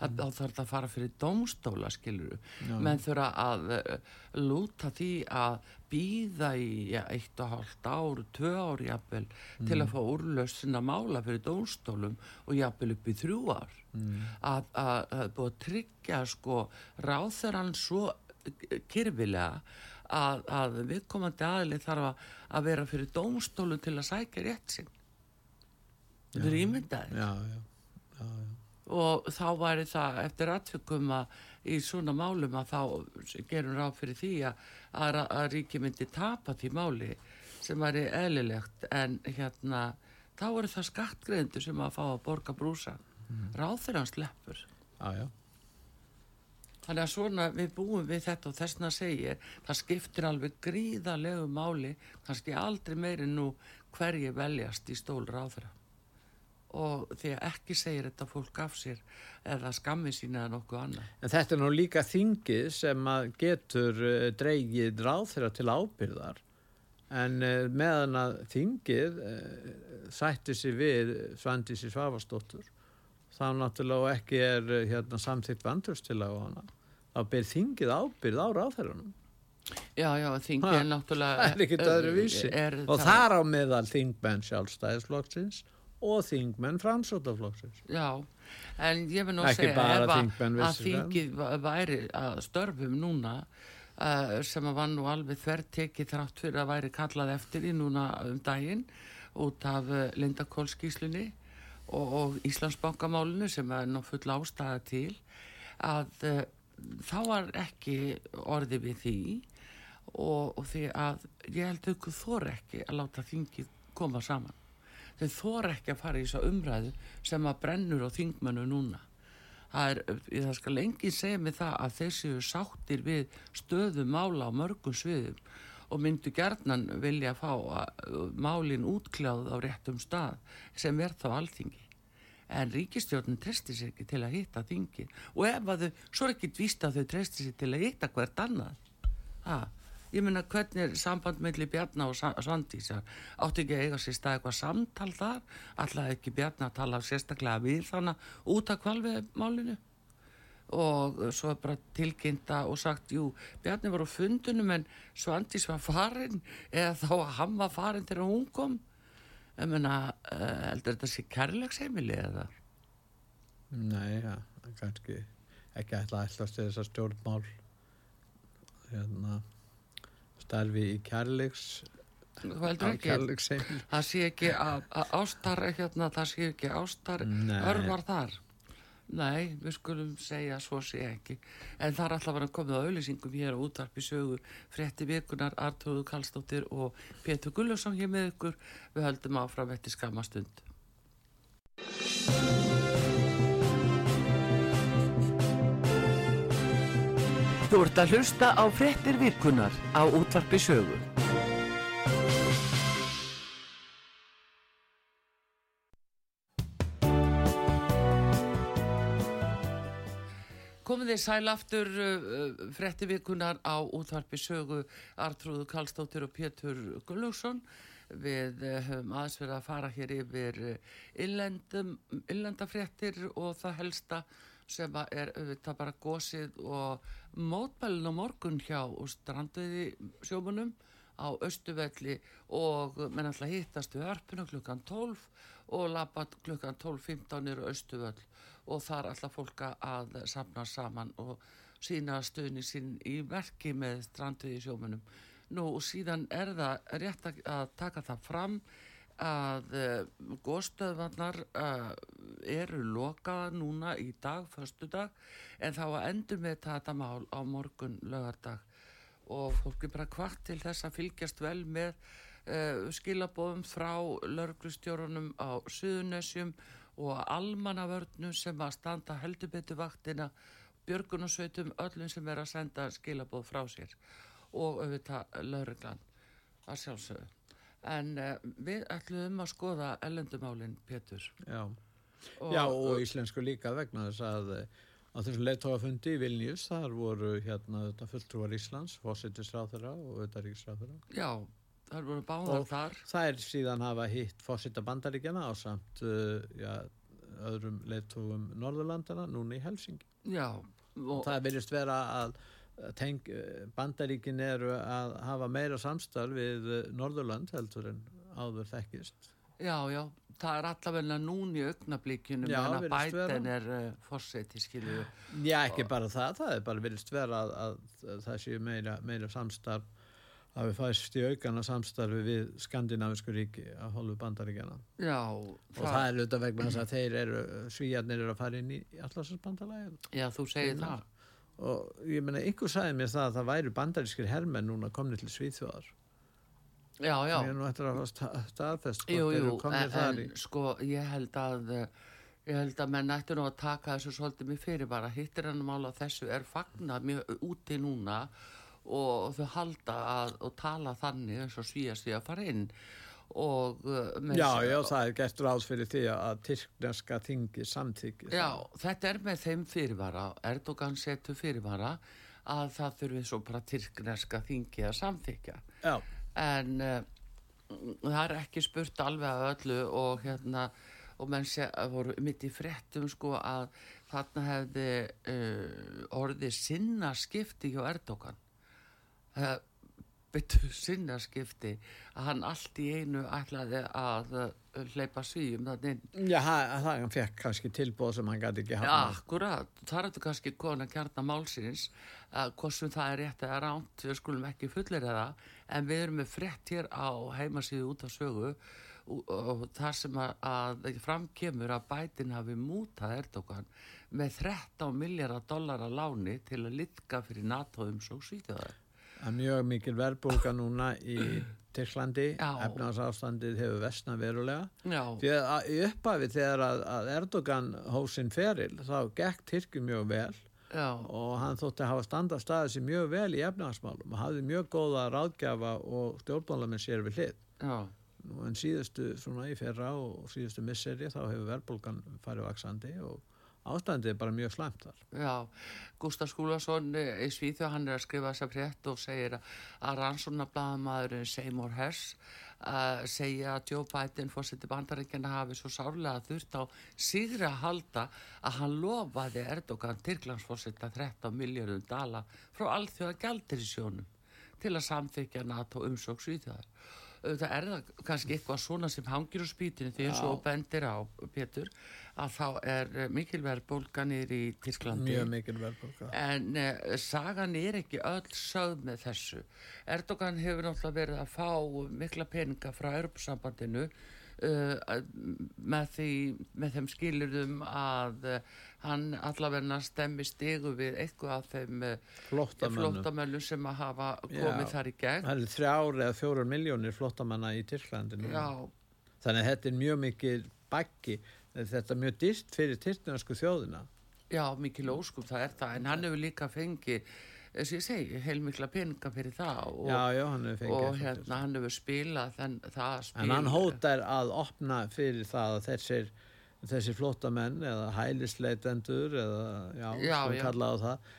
Speaker 1: það mm. þarf það að fara fyrir dómstóla skiluru, menn þurfa að uh, lúta því að býða í ja, eitt og hálft ár, tvö ár jafnvel til að fá úrlaust sinna mála fyrir dómstólum og jafnvel upp í þrjú ár. Að, að, að búið að tryggja sko ráþeran svo kyrfilega að, að viðkomandi aðli þarf að, vera fyrir dómstólum til að sækja rétt sinn. Þetta er ímyndaði
Speaker 2: já, já, já, já.
Speaker 1: Og þá væri það eftir atvikum að í svona málum að þá gerum ráð fyrir því að, að, að ríki myndi tapa því máli sem væri eðlilegt en hérna þá eru það skattgreðendur sem að fá að borga brúsa mm. ráð fyrir hans leppur
Speaker 2: já, já.
Speaker 1: Þannig að svona við búum við þetta og þessna segir, það skiptir alveg gríðalegu máli, kannski aldrei meiri nú hverji veljast í stól ráðra. Og því að ekki segir þetta fólk af sér eða skammi sína eða nokkuð annað.
Speaker 2: En þetta er nú líka þingið sem að getur uh, dreigið ráð þeirra til ábyrðar en uh, meðan að þingið uh, sætti sig við Svandísi Svavastóttur þá náttúrulega ekki er hérna, samþýtt vandröstilega á hana þá ber þingið ábyrð á ráðherranum.
Speaker 1: Já, já, þingi
Speaker 2: Ha,
Speaker 1: er náttúrulega...
Speaker 2: það er ekkit öðru vísi
Speaker 1: er
Speaker 2: og þar á meðal þingmenn sjálfstæðisflokksins og þingmenn framsótaflokksins
Speaker 1: Já, en ég vil nú
Speaker 2: Ekki
Speaker 1: segja
Speaker 2: bara
Speaker 1: ef að- að þingið væri að störfum núna uh, sem að var nú alveg þvertekið þrátt fyrir að væri kallað eftir í núna um daginn út af uh, Lindakólskíslunni og, og Íslandsbankamálinu sem er nú full ástæða til að uh, þá var ekki orði við því og, og því að ég held auku þor ekki að láta þingið koma saman þau þor ekki að fara í þessa umræðu sem að brennur á þingmennu núna. Það er, það skal lengi segja mig það að þeir séu sáttir við stöðu mála á mörgum sviðum og myndu gerðnan vilja fá málin útkljáð á réttum stað sem er þá alþingi. En ríkistjórnin treysti sér ekki til að hitta þingi og ef að þau, svo er ekki víst að þau treysti sér til að hitta hvert annað. Ha, ég meina hvernig er samband melli Bjarna og Sa- Svandísar átti ekki að eiga sér stað eitthvað samtal þar? Alltaf ekki Bjarna að tala sérstaklega við þannig út af kvalveðmálinu og svo er bara tilkynnta og sagt, jú, Bjarni var á fundunum en Svandís var farin eða þá að hann var farin þegar hún kom. Ég meina, uh, heldur þetta sé kærleiksheimili eða?
Speaker 2: Nei, ja, kannski ekki ætla að ætla til þess að stjórnmál hérna starfi í kærleiks
Speaker 1: Þú heldur ekki, það sé ekki að, að ástar hérna, það sé ekki ástar
Speaker 2: Nei.
Speaker 1: örvar þar? Nei, við skulum segja svo sé ekki. En það er alltaf að vera komið á auðlýsingum hér á útvarpi sögu frétti vikunar Artúru Kallstóttir og Pétur Gullusson hér með ykkur. Við höldum áfram eftir skamastund Þú ert að hlusta á fréttir vikunar á útvarpi sögu. Komið þið sæl aftur uh, frétti vikunar á útvarpi sögu Artrúðu Kallstóttir og Pétur Gullugson við uh, höfum aðeins verið að fara hér yfir uh, illendafréttir og það helsta sem er auðvitað bara gósið og mótmælun og morgun hjá stranduði sjómunum á Östuvelli og menn alltaf hittast við örpuna klukkan 12 og lappa klukkan 12.15 nýru Östuvöll og þar alltaf fólka að samna saman og sína stöðni sín í verki með stranduði sjómunum. Nú síðan er það rétt að taka það fram að eh, góðstöðvarnar uh, eru lokaða núna í dag, förstu dag, en þá að endur með þetta mál á morgun lögardag og fólk er bara hvart til þess að fylgjast vel með uh, skilabóðum frá lörglustjórunum á Suðunessjum og almannavörnum sem að standa heldubetu vaktina, björgunarsveitum, öllum sem er að senda skilabóð frá sér og auðvitað lörglan að sjálfsögðu. En uh, við ætlum að skoða ellendumálinn, Pétur.
Speaker 2: Já, og, Já, og íslensku líka vegna þess að á þessum leittógafundi í Vilnius þar voru hérna þetta fulltrúar Íslands fósittisráþara og auðaríkisráþara
Speaker 1: Já, þar voru báðar þar.
Speaker 2: Það er síðan hafa hitt fósitta bandaríkjana á samt uh, já, öðrum leittógum Norðurlandana núna í Helsingi
Speaker 1: Já
Speaker 2: og Það verðist vera að teng, bandaríkin eru að hafa meira samstarf við Norðurland heldur en áður þekkist.
Speaker 1: Já, já það er allavegna núni í augnablíkjunum en að bæten er uh, fórseti skilju
Speaker 2: Já ekki og... bara það, það er bara vilist vera að, að, að það séu meira, meira samstarf að við fæst í aukana samstarfi við Skandinavisku ríki að hólfu bandaríkjana
Speaker 1: Já
Speaker 2: og það, það er auðvitað vegna þess að þeir eru svíjarnir eru að fara inn í allarsbandalægin
Speaker 1: Já þú segir það
Speaker 2: og ég menna ykkur sagði mér það að það væri bandarískir hermenn núna komni til Svíþjóðar.
Speaker 1: Já, já.
Speaker 2: Ég er nú eftir að staðfest
Speaker 1: Jú, jú, en, en sko ég held að ég held að menn ættu nú að taka þessu svolítið mér fyrir bara. Hittir hann mála þessu er fagnat mjög úti núna og þau halda að og tala þannig eins og svíast því að fara inn og
Speaker 2: uh, Já, já, það er gert ráð fyrir því að tyrkneska þingi samþyggi
Speaker 1: Já, þetta er með þeim fyrirvara Erdogan setur fyrirvara að það þurfi svo bara tyrkneska þingi að samþykja
Speaker 2: Já.
Speaker 1: En uh, það er ekki spurt alveg af öllu og hérna og menn sé að voru mitt í frettum sko að þarna hefði uh, orðið sinna skipti hjá Erdogan. Það byttu sinna skipti að hann allt í einu ætlaði að uh, hleypa svíum þannig
Speaker 2: Já, það hann fekk kannski tilbóð sem hann gæti ekki hafa
Speaker 1: Já, akkurat, það er þetta kannski kona kjarnar málsins að hvort það er rétt eða ránt við skulum ekki fullir eða en við erum með frett hér á heimasíðu út af sögu og það sem að, að framkemur að bætin hafi mútað Erdogan með 13 miljardar dólar að láni til að litka fyrir NATO um svo svíþjóðar.
Speaker 2: Það er mjög mikil verðbólka núna í Tyrklandi, efnarsástandið hefur vestna verulega. Því að uppafið þegar að, að Erdogan hósinn feril þá gekk Tyrki mjög vel
Speaker 1: Já.
Speaker 2: og hann þótti að hafa standa staðið sér mjög vel í efnahagsmálum og hafði mjög góða ráðgjafa og stjórnbólaminn sér við hlið
Speaker 1: Já.
Speaker 2: en síðustu svona í fyrra og síðustu misseri þá hefur verðbólgan farið vaksandi og ástandið er bara mjög slæmt þar.
Speaker 1: Já, Gustaf Skúlason eh, í Svíþjóð hann er að skrifa þessa frétt og segir að rannsónablaðamaðurinn Seymour Hess að segja að Joe Biden fórseti bandaríkjana hafi svo sárlega þurft á síðri að halda að hann lofaði Erdogan Tyrklandsfórseta 13 miljardum dala frá alþjóða gældirisjónum til að samþykja NATO umsóks í það er það kannski eitthvað svona sem hangir á spítinu því eins og bendir á Pétur að þá er eh, mikil verðbólka nýri í Tyrklandi.
Speaker 2: Mjög mikil verðbólka
Speaker 1: en uh, sagan er ekki öll sögð með þessu. Erdogan hefur náttúrulega verið að fá mikla peninga frá Europasambandinu uh, með, því, með þeim skilurðum að hann allavegna stemmi stigu við eitthvað af þeim flottamönnum sem að hafa komið Já, þar í gegn.
Speaker 2: það er þrjár eða fjórar miljónir flottamanna í Tyrklandinu þannig að þetta er mjög mikil baggi þetta er mjög dýrt fyrir tyrknarsku þjóðina.
Speaker 1: Já, mikil óskum það er það. En hann hefur líka fengið þess að ég segi, heilmikla peninga fyrir það og,
Speaker 2: já, já, hann
Speaker 1: og hérna hann hefur spilað þenn, það spil
Speaker 2: en hann hótar að opna fyrir það að þessir þessi flottamenn eða hælisleitendur eða já,
Speaker 1: Já,
Speaker 2: sem kallaðu það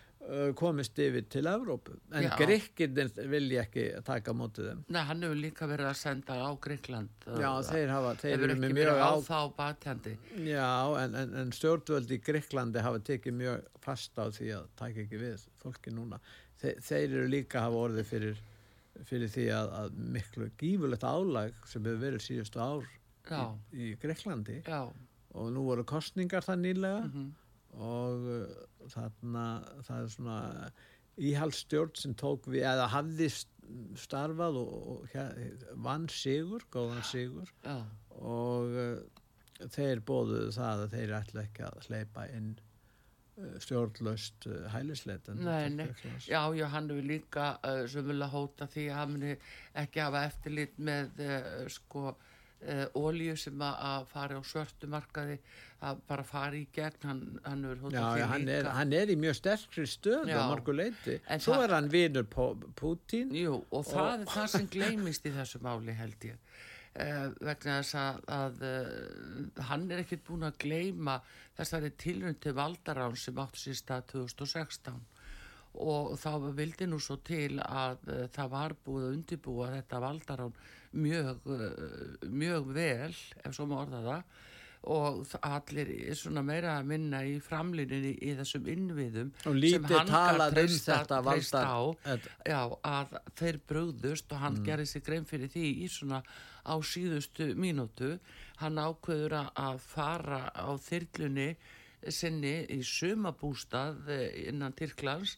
Speaker 2: komist yfir til Evrópu. En
Speaker 1: Já.
Speaker 2: gríkirnir vilja ekki taka mótið þeim.
Speaker 1: Nei, hann hefur líka verið að senda á Greikland
Speaker 2: já, þeir hafa, þeir
Speaker 1: hefur ekki verið á þá batjandi.
Speaker 2: Já, en, en, en stjórnvöld í Gríklandi hafa tekið mjög fast á því að taka ekki við fólki núna. Þe, þeir eru líka hafa orðið fyrir fyrir því að, að miklu gífulegt álag sem hefur verið síðustu ár
Speaker 1: Já,
Speaker 2: í Greiklandi
Speaker 1: já,
Speaker 2: og nú voru kostningar það nýlega.
Speaker 1: Mhm,
Speaker 2: og uh, þarna það er svona íhaldstjórn sem tók við eða hafði st- starfað og, og vann sigur, góðan sigur.
Speaker 1: Já,
Speaker 2: og uh, þeir bóðuðu það að þeir ætla ekki að hleypa inn uh, stjórnlaust uh, hælisleitan
Speaker 1: Nei, nei. já, já, hann hefur líka uh, sem vilja hóta því að hann ekki hafa eftirlit með uh, sko ólíu sem að, að fari á svörtu markaði að bara fari í gegn hann, hann hóta
Speaker 2: Já, hann, er, hann er í mjög sterkri stöðu
Speaker 1: Já.
Speaker 2: á margu leiti.
Speaker 1: En
Speaker 2: Svo er hann vinur Pútín.
Speaker 1: Jú, og það er það sem gleymist í þessu máli held ég uh, vegna þess að, að uh, hann er ekkert búin að gleyma þessari tilrönd til valdarán sem áttu sér stað 2016 og þá vildi nú svo til að uh, það var búið að undirbúa þetta valdarán mjög, uh, mjög vel ef svo má orða það. Og allir er svona meira að minna í framlýninni í þessum innviðum
Speaker 2: Og
Speaker 1: sem
Speaker 2: lítið talað um þetta valdar-
Speaker 1: á já, að þeir brugðust og hann gerði sig grein fyrir því í svona á síðustu mínútu. Hann ákveður að- að fara á þyrlunni sinni í sumabústað eh, innan Tyrklands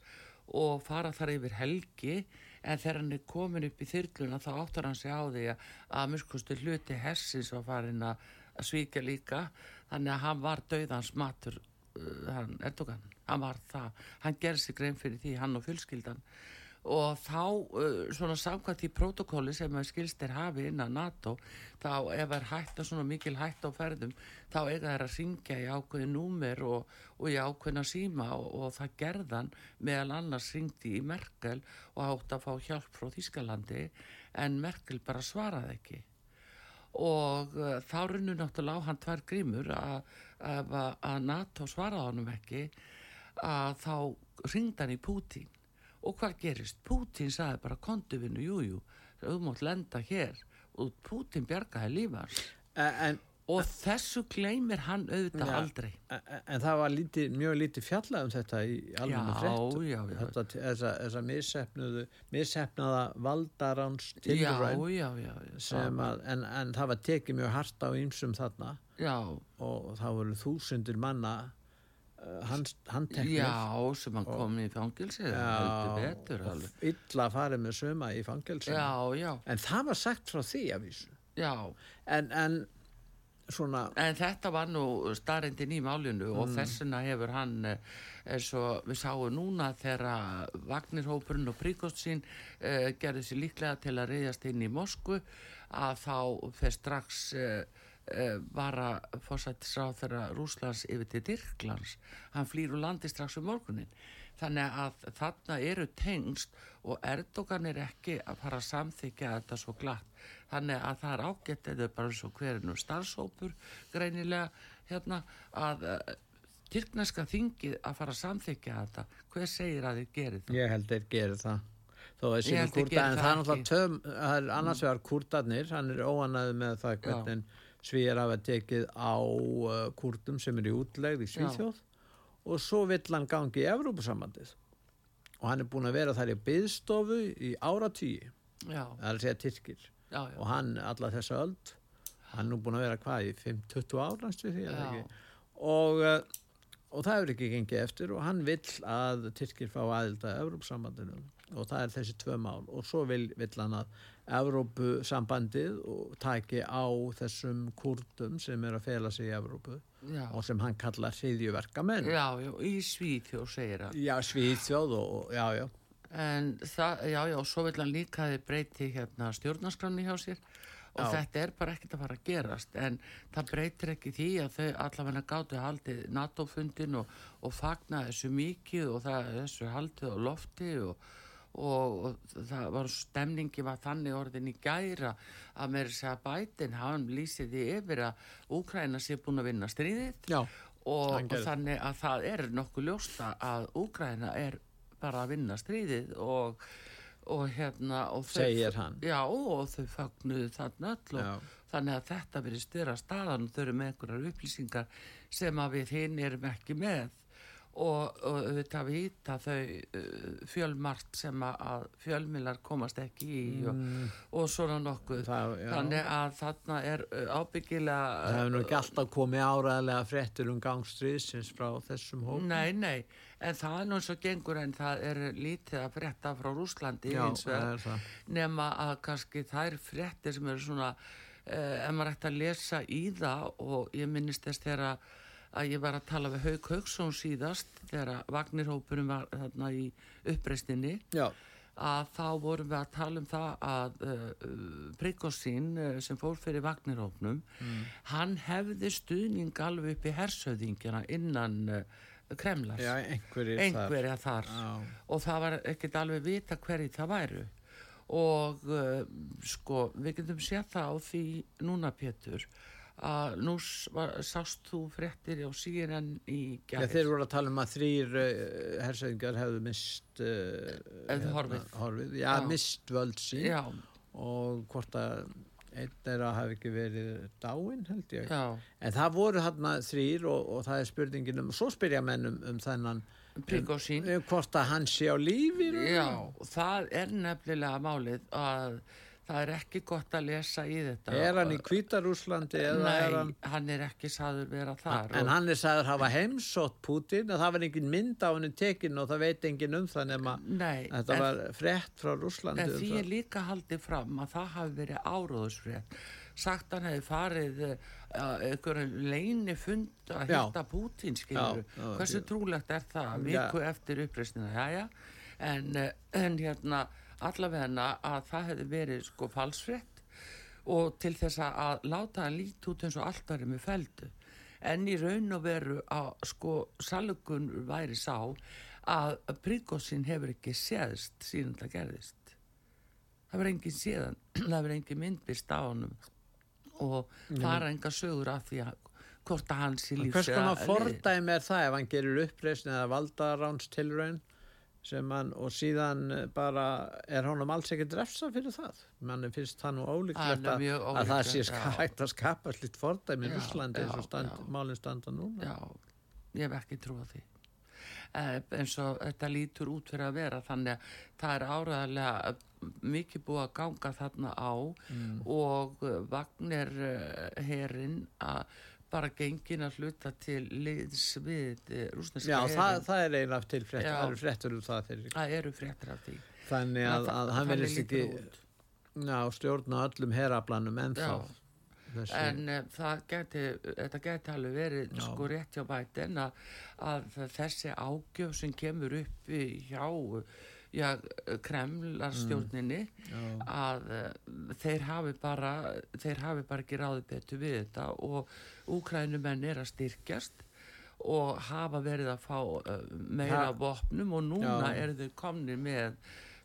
Speaker 1: og fara þar yfir helgi en þegar hann er komin upp í þyrluna þá áttar hann sig á því að að miskustu hluti hersins var farin að svíkja líka. Þannig að hann var döðans matur uh, hann Erdogan, hann var það. Hann gerði sig grein fyrir því, hann og fjölskyldan og þá uh, svona samkvæmt í protokóli sem að skilst er hafi innan NATO þá ef er hætta svona mikil hætta á ferðum þá eiga þær að syngja í ákveði númer og, og í ákveðna síma og, og það gerðan meðal annars syngdi í Merkel og átt að fá hjálp frá Þískalandi en Merkel bara svaraði ekki. Og uh, þá runnu náttúrulega á hann tvær grímur að, NATO svaraði honum ekki að þá ringd hann í Pútín og hvað gerist? Pútín sagði bara kontuvinu, jújú, þú mátt lenda hér. Og Pútín bjargaði lífans
Speaker 2: En,
Speaker 1: og þessu gleymir hann auðvitað
Speaker 2: Já.
Speaker 1: aldrei.
Speaker 2: en, en það var lítið, mjög lítið fjallað um þetta í alveg þessa, þessa missefnuðu, missefnaða valdaráns
Speaker 1: já,
Speaker 2: sem að, en, en það var tekið mjög hart á ýmsum þarna.
Speaker 1: Já,
Speaker 2: og það voru þúsundir manna handteknir
Speaker 1: já, sem hann kom í fangilsi
Speaker 2: illa farið með suma í
Speaker 1: já,
Speaker 2: en það var sagt frá því að vísu.
Speaker 1: Já.
Speaker 2: En, en svona
Speaker 1: En þetta var nú starrendin í málinu og þessuna hefur hann eh, eins og við sáum núna þegar Vagnirhópurinn og Príkostsín uh, gerði sér líklega til að reyðast inn í Moskvu að þá fer strax uh, uh, bara fórsættisráð þeirra Rúslands yfir til Dirklands. Hann flýr úr landi strax um morgunin. Þannig að þarna eru tengst og Erdogan er ekki að fara að samþykja þetta svo glatt. Þannig að það er ágætt eða bara eins og hverjum starfsópur greinilega hérna að uh, Tyrkneska þingið að fara að samþykja þetta. Hver segir að þið gerir það?
Speaker 2: Ég held þeir gerir það þó að
Speaker 1: þeir
Speaker 2: kurda en
Speaker 1: það
Speaker 2: er náttúrulega töm annars vegar kurdarnir hann er óanæði með það hvernig svíjar hafa tekið á uh, kurdum sem er í útlegð í Svíþjóð og svo vill hann gangi í Evrópusambandið og hann er búin að vera þar í byðstofu í áratýi
Speaker 1: Já,
Speaker 2: það er að segja Tyrkir
Speaker 1: já, já.
Speaker 2: og hann alla þessa öld hann er nú búin að vera hvað í 5-20 árans við því er það
Speaker 1: Já.
Speaker 2: ekki? og, uh, og það hefur ekki gengið eftir og hann vill að Tyrkir fá aðilda Evrópsambandinu og það er þessi tvö mál. Og svo vill, vill hann að Evrópusambandið taki á þessum kurdum sem er að fela sig í Evrópu
Speaker 1: Já,
Speaker 2: og sem hann kallar hriðjuverka menn
Speaker 1: já, já, í Svíþjóð segir hann.
Speaker 2: já, Svíþjóð og já, já
Speaker 1: En það, já, já, svo vil hann líka að þið breyti hérna stjórnarskranni hjá sér. Og
Speaker 2: Já.
Speaker 1: þetta er bara ekkert að fara að gerast. En það breytir ekki því að þau allavega gáttu haldið NATO-fundin og, og fagna þessu mikið og það, þessu haldið á lofti og, og, og það var stemningi var þannig orðin í gæra að mér segja bætin, hann lýsið því yfir að Úkræna sé búin að vinna stríðið. Og, og þannig að það er nokkuð ljósta að Úgræna er bara að vinna stríðið og, og hérna og þau-
Speaker 2: Segir hann.
Speaker 1: já og þau fagnuðu þarna öll og
Speaker 2: Já.
Speaker 1: þannig að þetta verið styrir að staðan og þau eru með einhverjar upplýsingar sem að við hinn erum ekki með og, og þetta vita þau uh, fjölmart sem að, fjölmilar komast ekki í og, og svona nokkuð
Speaker 2: Mm. Það-
Speaker 1: þannig að þarna er uh, ábyggilega
Speaker 2: það hefur nú ekki alltaf komið áræðilega fréttir um gangstriðsins frá þessum hóp.
Speaker 1: Nei, nei, en það er nú eins og gengur en það er lítið að frétta frá Rúslandi
Speaker 2: Já,
Speaker 1: eins og
Speaker 2: það er það.
Speaker 1: nema að kannski þær fréttir sem eru svona eh, ef maður ætti að lesa í það og ég minnist þess þegar að- ég var að tala við Hauk Hauksson síðast þegar Vagnirhópurum var þarna í uppreistinni
Speaker 2: Já,
Speaker 1: að þá vorum við að tala um það að uh, Prigosín uh, sem fór fyrir Vagnirhópnum hann hefði stuðning alveg upp í hersöðingjana innan uh, Kremlas
Speaker 2: já,
Speaker 1: einhverja þar
Speaker 2: Já.
Speaker 1: og það var ekkert alveg vita hverji það væru og uh, sko við getum séð það á því núna Pétur að nú var, sást þú fréttir á síðan í
Speaker 2: Já,
Speaker 1: gær
Speaker 2: þeir voru að tala um að þrýr uh, hersöðingar hefðu mist uh,
Speaker 1: Hefðu horfið.
Speaker 2: horfið. Já,
Speaker 1: Já.
Speaker 2: mist völd sín
Speaker 1: já,
Speaker 2: og hvort að einn þeirra hafi ekki verið dáin held ég.
Speaker 1: já,
Speaker 2: En það voru hann þrýr og, og það er spurningin um, svo spyrja menn um, þennan um, hvort að hann sé á lífi í rauninni.
Speaker 1: Já, það er nefnilega málið að það er ekki gott að lesa í þetta.
Speaker 2: Er hann í Kvítarúslandi
Speaker 1: Nei,
Speaker 2: er hann...
Speaker 1: hann er ekki saður vera þar.
Speaker 2: En
Speaker 1: og-
Speaker 2: hann er sagður hafa heimsótt Putin og það var engin mynd á henni tekin og það veit engin um það nema
Speaker 1: Nei,
Speaker 2: þetta
Speaker 1: en-
Speaker 2: var frétt frá Rúslandi
Speaker 1: En
Speaker 2: um
Speaker 1: því er líka haldið fram að það hafi verið áróðusfrétt. Sagt hann hefði farið uh, einhverjum leini fund að hitta Pútín, skilur. Hversu trúlegt er það? Viku eftir já. En, uh, en hérna, allavegna að það hefði verið sko falsfrétt og til þess að láta hann lít út eins og allt væri með feldu. En í raun og veru að sko salukun væri sá að Prigossin hefur ekki séðst síðan það gerðist. Það verður engin síðan það verður engin myndbist á honum og það er enga sögur af því að hvort að hans í lífs
Speaker 2: Hvers konar fordæmi er það ef hann gerir uppreisn eða valdaránstilraun sem hann og síðan eh, bara er honum alls ekkert refsa fyrir það? Mann finnst
Speaker 1: Hann
Speaker 2: ólíklegt
Speaker 1: er
Speaker 2: að, að það sé
Speaker 1: ólíklegt,
Speaker 2: hægt að skapa slíkt fordæmi í
Speaker 1: Já,
Speaker 2: Rúslandi eins og stand, málinn standa núna.
Speaker 1: Já, ég hef ekki trúa því. Eh, eins og þetta lítur út fyrir að vera þannig að það er áræðarlega mikið búið að ganga þarna á
Speaker 2: Mm.
Speaker 1: og Vagner uh, herin að bara gengin að hluta til liðs við uh, rúsneska
Speaker 2: Já, það, það er eiginlega til frétt
Speaker 1: Já.
Speaker 2: það eru fréttur um það fyrir
Speaker 1: það eru fréttir af því
Speaker 2: þannig að,
Speaker 1: Það-
Speaker 2: að hann verðist ekki já, stjórna öllum herablanum ennþá
Speaker 1: Já.
Speaker 2: þessi,
Speaker 1: En uh, það geti, þetta geti alveg verið
Speaker 2: Já.
Speaker 1: sko rétt hjá bætin að, að þessi ágjöf sem kemur upp hjá já, kremlarstjórninni
Speaker 2: já,
Speaker 1: að uh, þeir hafi bara þeir hafi bara ekki ráði betur við þetta og úkrænumenn er að styrkjast og hafa verið að fá uh, meira
Speaker 2: Ha-
Speaker 1: vopnum og núna
Speaker 2: Já.
Speaker 1: eru þau komnir með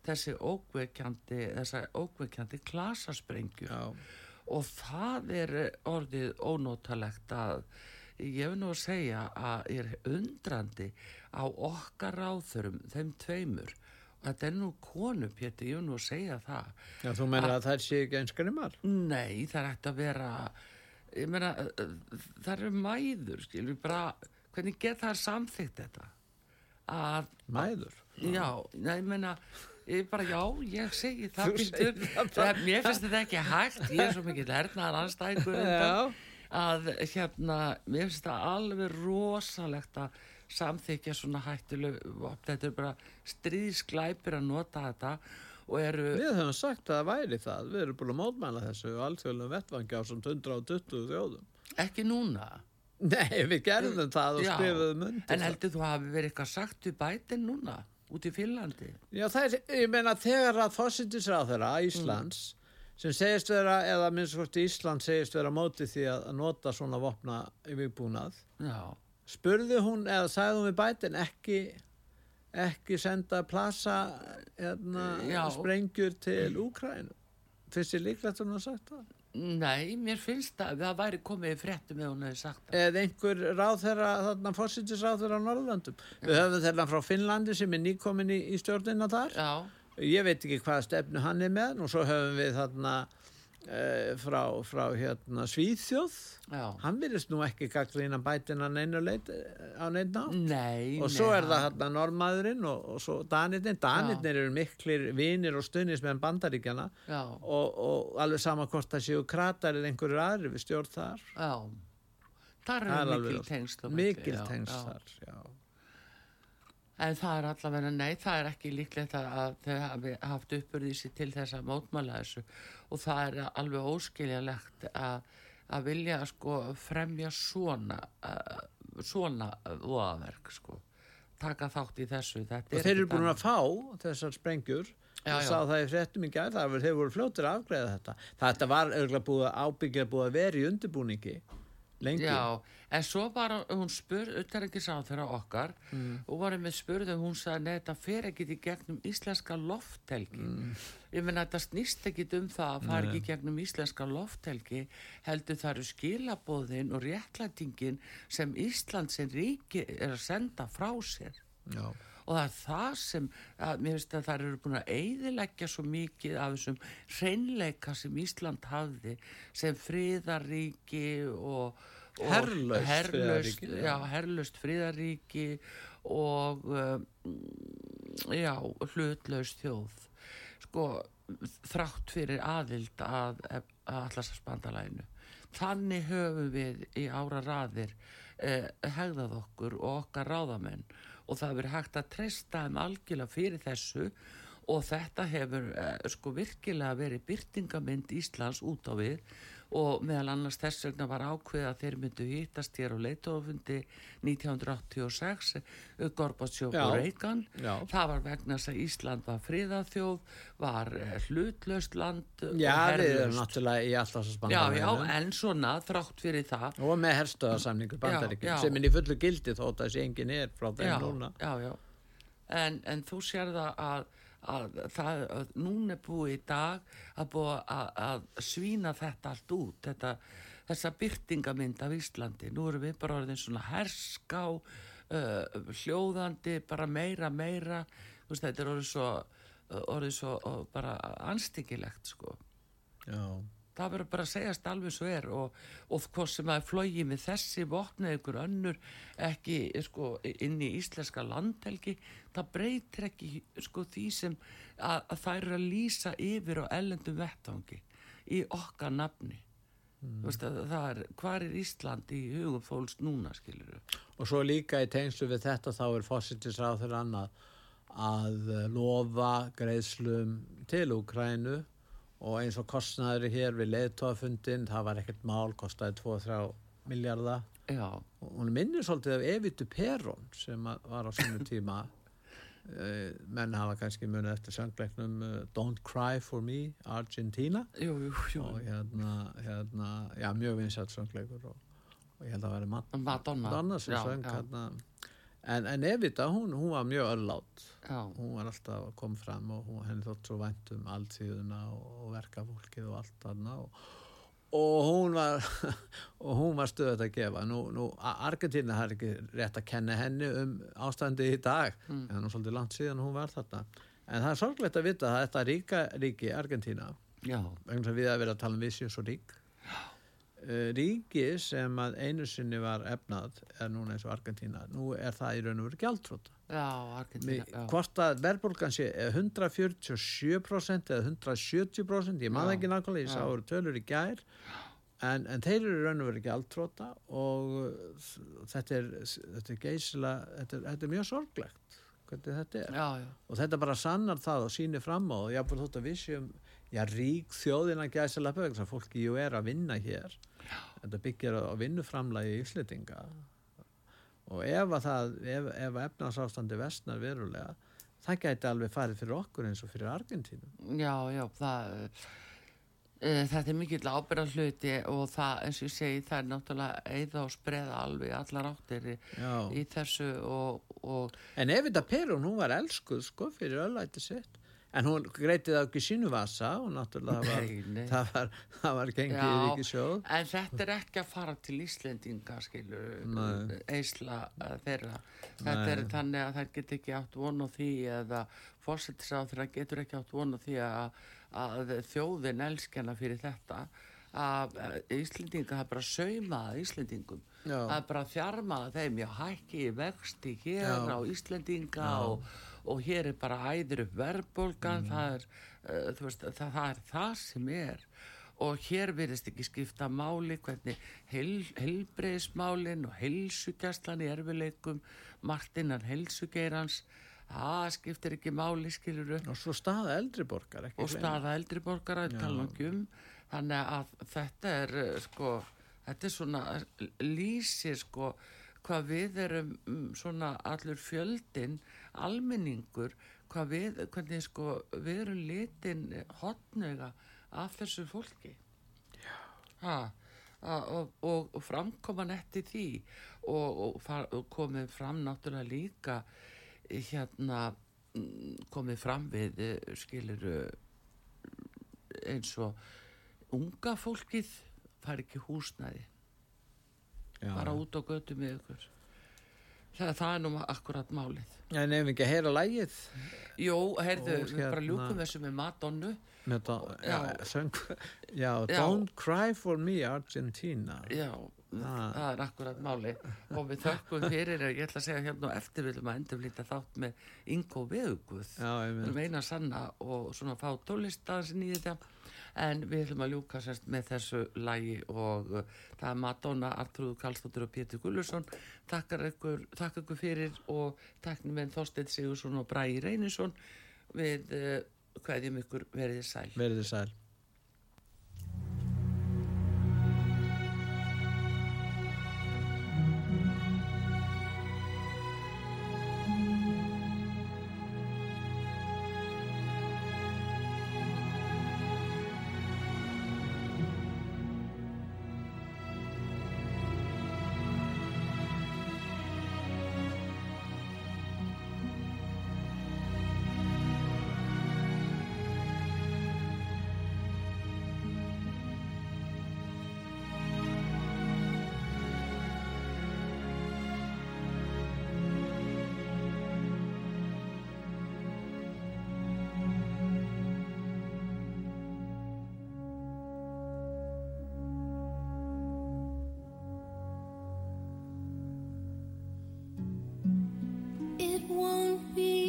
Speaker 1: þessi ókveikjandi þessa ókveikjandi klasasprengju.
Speaker 2: Já,
Speaker 1: og það er orðið ónótalegt að ég vil nú að segja að ég er undrandi á okkar ráþurum, þeim tveimur þetta er nú konu, Pétur, ég vil nú að segja það.
Speaker 2: Já, þú meina að þær sé ekki eins grimmar
Speaker 1: nei, það er hægt að vera ég meina, það eru mæður skilur bara, hvernig get það samþykkt þetta? Að
Speaker 2: mæður?
Speaker 1: Já, nei, ég meina, ég bara, já, ég segi það
Speaker 2: það
Speaker 1: það, mér finnst þetta ekki hægt, ég er svo mikið hernaðar anstæðingur
Speaker 2: Já.
Speaker 1: að hérna, mér finnst það alveg rosalegt að samþykja svona hættuleg, vopn. þetta er bara stríðsklæpir að nota þetta og eru,
Speaker 2: Við höfum sagt að það væri það, við erum búin að mótmæla þessu og alþjóðlega vettvangi á svona 120 þjóðum.
Speaker 1: ekki núna,
Speaker 2: Nei, við gerðum það og
Speaker 1: Já.
Speaker 2: skrifuðum undir
Speaker 1: en heldur þú hafi verið eitthvað sagt við bætin núna, út í Finnlandi?
Speaker 2: Já, það er, ég meina, þegar að fósindisráð þeirra Íslands, sem segist vera, eða minnst hvort Ísland segist vera á móti því að að nota svona vopna yfirbúnað,
Speaker 1: Já,
Speaker 2: spurði hún eða sagði hún við bætin ekki, ekki senda plasa hérna,
Speaker 1: Já.
Speaker 2: sprengjur til Úkræn finnst þér líklegt að hún hafa sagt það?
Speaker 1: Nei, mér finnst að það væri komið í fréttum ef hún hefði sagt það.
Speaker 2: eða einhver ráðherra þarna fórsýttisráðherra á Norðurlandum við höfum þeirra frá Finnlandi sem er nýkomin í, í stjórnina þar.
Speaker 1: Já,
Speaker 2: ég veit ekki hvaða stefnu hann er með og svo höfum við þarna frá, frá hérna Svíþjóð.
Speaker 1: Já.
Speaker 2: hann virðist nú ekki gaggrina bætina neinu leit á neinn á
Speaker 1: Nei,
Speaker 2: og svo
Speaker 1: nei,
Speaker 2: er það hérna normaðurinn og, og svo danirnir, danirnir eru miklir vinir og stuðnis með bandaríkjana og, og alveg sama hvort það séu kratar eða einhverjur aðri við stjórn þar.
Speaker 1: Já.
Speaker 2: Er
Speaker 1: eru mikil milli,
Speaker 2: mikil
Speaker 1: já.
Speaker 2: þar já.
Speaker 1: En það er allavega, nei, það er ekki líklegt að, að þau hafi haft uppurðið sér til þess að mótmæla þessu og það er alveg óskiljalegt að, að vilja sko fremja svona, uh, svona voðaverk sko, taka þátt í þessu. Þetta
Speaker 2: og þeir eru búin að fá þessar sprengjur
Speaker 1: Já, já.
Speaker 2: það í fréttum í gær það var, þeir voru fljóttir að afgreða þetta þetta var auðvitað búið að ábyggja búið að vera í undirbúningi lengi
Speaker 1: Já, en svo var hún spurð, utanrengisáð þeirra okkar
Speaker 2: Mm.
Speaker 1: og varum við spurðum, hún sagði, nei, þetta fer ekki í gegnum íslenska lofthelgi.
Speaker 2: Mm.
Speaker 1: Ég menna, þetta snýst ekki um það að fara ekki í gegnum íslenska lofthelgi, heldur það eru skilabóðin og réttlætingin sem Ísland sem ríki er að senda frá sér.
Speaker 2: Já.
Speaker 1: Og það er það sem, að, mér finnst að það eru búin að eyðileggja svo mikið af þessum hreinleika sem Ísland hafði sem friðaríki og, og
Speaker 2: Herlaust
Speaker 1: herlaust,
Speaker 2: friðarríki, já.
Speaker 1: herlaust friðaríki og um, já, hlutlaust þjóð. Sko, þrátt fyrir aðild að, að allarsasbandalæinu. Þannig höfum við í ára raðir eh, hegðað okkur og okkar ráðamenn og það verið hægt að treysta þeim algjörlega fyrir þessu og þetta hefur eh, sko virkilega verið byrtingamind Íslands út á við og meðal annars þess vegna var ákveð að þeir myndu hittast hér á leitofundi 1986 Gorbatsjóf
Speaker 2: Já.
Speaker 1: og Reagan
Speaker 2: Já.
Speaker 1: það var vegna þess að Ísland var friðaþjóð var eh, hlutlaust land og
Speaker 2: Já, við erum náttúrulega í alltaf þess
Speaker 1: já, já, en svona þrátt fyrir það
Speaker 2: og með herstöðarsamningur bandaríkjum sem er í fullu gildi þótt að þessi engin er frá þeim núna
Speaker 1: já, já. En, en þú sér það að, að, það, að núna er búið í dag að búið að, að svína þetta allt út, þetta, þessa byrtingamind af Íslandi. Nú erum við bara orðin svona herská, uh, hljóðandi, bara meira, meira. Veist, þetta er orðið svo, orðið svo uh, bara anstyggilegt, sko
Speaker 2: Já,
Speaker 1: það verður bara að segjast alveg svo er og, og hvort sem að flógi með þessi vopna eða ykkur önnur ekki sko, inn í íslenska landhelgi það breytir ekki sko, því sem að, að það eru að lýsa yfir á ellendum vettvangi í okkar nafni. Mm. veist, að, það er, hvar er Ísland í hugum fólks núna skilur
Speaker 2: og svo líka í tengslu við þetta þá er fósittisráð þeirra annað að lofa greiðslum til Úkrænu og eins og kostnaður hér við leiðtóafundin, það var ekkert mál, kostaði 2-3 miljardar
Speaker 1: já,
Speaker 2: og hún minnir svolítið af Evitu Perón sem var á sinu tíma. Uh, menn hafa kannski munið eftir söngleiknum uh, Don't Cry For Me, Argentina.
Speaker 1: Jú, jú, jú.
Speaker 2: Og hérna, hérna já, mjög vinsætt söngleikur og, og ég held að vera Madonna,
Speaker 1: Madonna,
Speaker 2: Madonna sem
Speaker 1: já.
Speaker 2: hérna en, en Evita, hún, hún var mjög örlátt
Speaker 1: já,
Speaker 2: hún var alltaf að koma fram og hún, henni þótt svo vænt um alltíðuna og, og verkafólkið og allt þarna og, og hún var og hún var stöðut að gefa. Nú, nú A- Argentína har ekki rétt að kenna henni um ástandi í dag.
Speaker 1: Mm.
Speaker 2: en hún er svolítið langt síðan hún var þarna. En það er sorglegt að vita að þetta ríka ríki Argentína
Speaker 1: já,
Speaker 2: vegna að við að vera að tala um við séu svo rík ríki sem að einu sinni var efnað er núna eins og Argentína nú er það í raun og veru gjaldtróta
Speaker 1: já, Argentina, já.
Speaker 2: hvort að verðbólgan sé eh, 147% eða 170% ég maður ekki nákvæmlega, ég sá eru tölur í gær. En, en þeir eru í raun og veru gjaldtróta og uh, þetta er, þetta er geysila þetta, er- þetta er mjög sorglegt hvernig þetta er.
Speaker 1: Já, já,
Speaker 2: og þetta bara sannar það og sýnir fram á og ég hafði þótt að við séum já, rík þjóðina gæsa lappa vegna fólki jú er að vinna hér. Þetta byggir á vinnuframlagi íslitinga og ef að það ef, ef efnarsástandi vestnar verulega það gæti alveg farið fyrir okkur eins og fyrir Argentínu.
Speaker 1: Já, já, það Eh, Þetta er mikill ábyrða hluti og það, eins og ég segi, það er náttúrulega eða og spreða alveg allar áttir í, í þessu og, og
Speaker 2: En Evita Perón, hún var elskuð sko fyrir öllæti sitt. En hún greiti það ekki sínu vasa og náttúrulega var,
Speaker 1: Nei, nei.
Speaker 2: það var, það var gengið í
Speaker 1: Já,
Speaker 2: ríkisjóð.
Speaker 1: en þetta er ekki að fara til Íslendinga, skilur,
Speaker 2: Nei.
Speaker 1: eisla eh, þeirra. Þetta
Speaker 2: Nei.
Speaker 1: er þannig að þær get ekki átt von á því eða fórsetisráð þeirra getur ekki átt von á því að, að þjóðin elskjana fyrir þetta. Að eh, Íslendinga það er bara saumað Íslendingum.
Speaker 2: Já.
Speaker 1: Það er bara þjarmað þeim, já, hækki vexti hér
Speaker 2: Já.
Speaker 1: á Íslendinga og, og hér er bara æður upp verðbólgan, það, er, uh, veist, það, það er það sem er. Og hér virðist ekki skipta máli hvernig heil, heilbreiðismálin og heilsugjastlan í erfileikum, Martinan heilsugeirans, það skiptir ekki máli, skiluru,
Speaker 2: Og svo staða eldri borgar, ekki
Speaker 1: og staða eldri borgara, tala um, þannig að þetta er, uh, sko, þetta er svona lýsir, sko, hvað við erum mm, svona allur fjöldin, almenningur, við, hvernig sko við erum litin hotnöga af þessu fólki. Ha, a, og, og, og framkoman eftir því og, og, far, komið fram náttúrulega líka hérna komið fram við skilur eins og unga fólkið fær ekki húsnæði
Speaker 2: Já.
Speaker 1: bara út á götu með ykkur það, það er nú akkurat málið
Speaker 2: En ef ekki að heyra lægið
Speaker 1: Jó, heyrðu,
Speaker 2: Og
Speaker 1: við bara
Speaker 2: hérna-
Speaker 1: ljúkum þessu með Madonnu
Speaker 2: með það, já,
Speaker 1: Já.
Speaker 2: söng, já,
Speaker 1: Já.
Speaker 2: Don't Cry For Me Argentina.
Speaker 1: Já,
Speaker 2: Ah.
Speaker 1: það er akkurat máli og við þökkum fyrir, ég ætla að segja hérna og eftir viljum að endurflýta þátt með Ingo Veðuguð
Speaker 2: Já, ég
Speaker 1: við erum eina sanna og svona fá tólistaðsinn í þetta en við ætlum að ljúka sérst með þessu lægi og uh, það er Madonna, Artrúður Karlsdóttir og Pétur Gullursson takkar ykkur, takk ykkur fyrir og takknum með Þorstein Sigursson og Bræði Reynisson. Við uh, hverjum ykkur veriði sæl.
Speaker 2: Verðið sæl.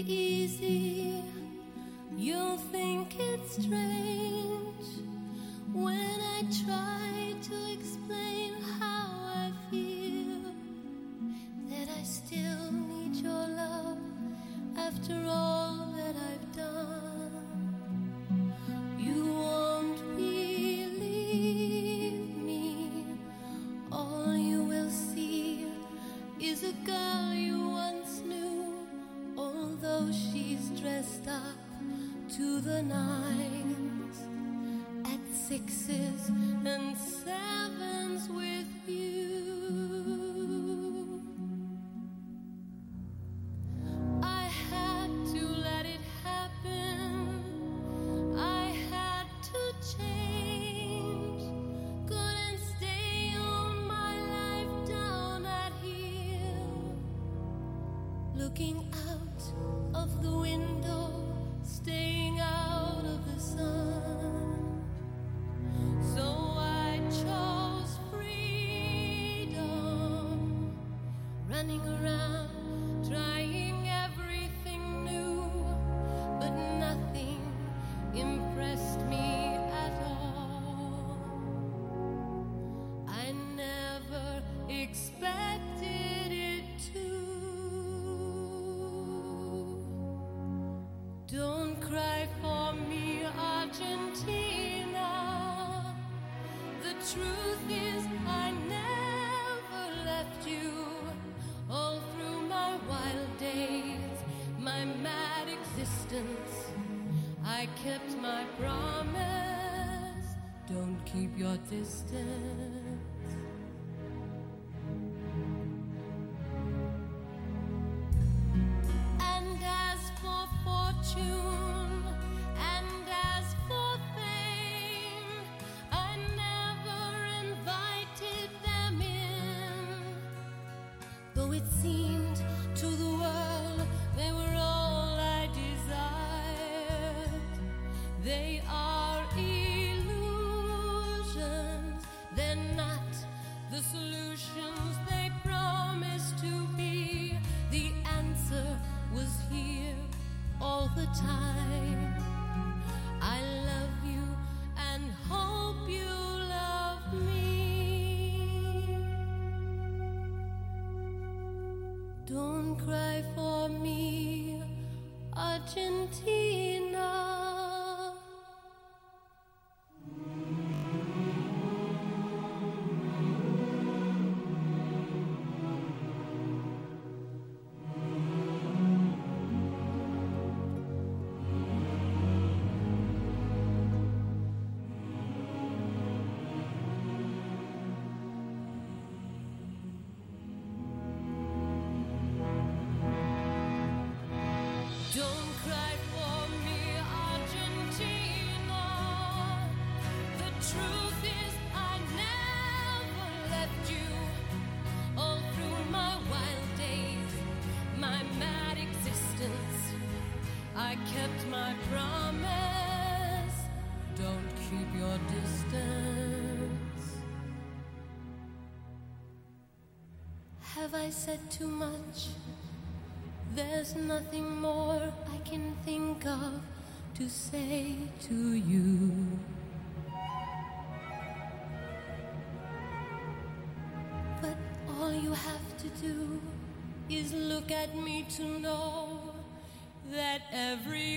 Speaker 3: Easy. You'll think it's strange I said too much? There's nothing more I can think of to say to you. But all you have to do is look at me to know that every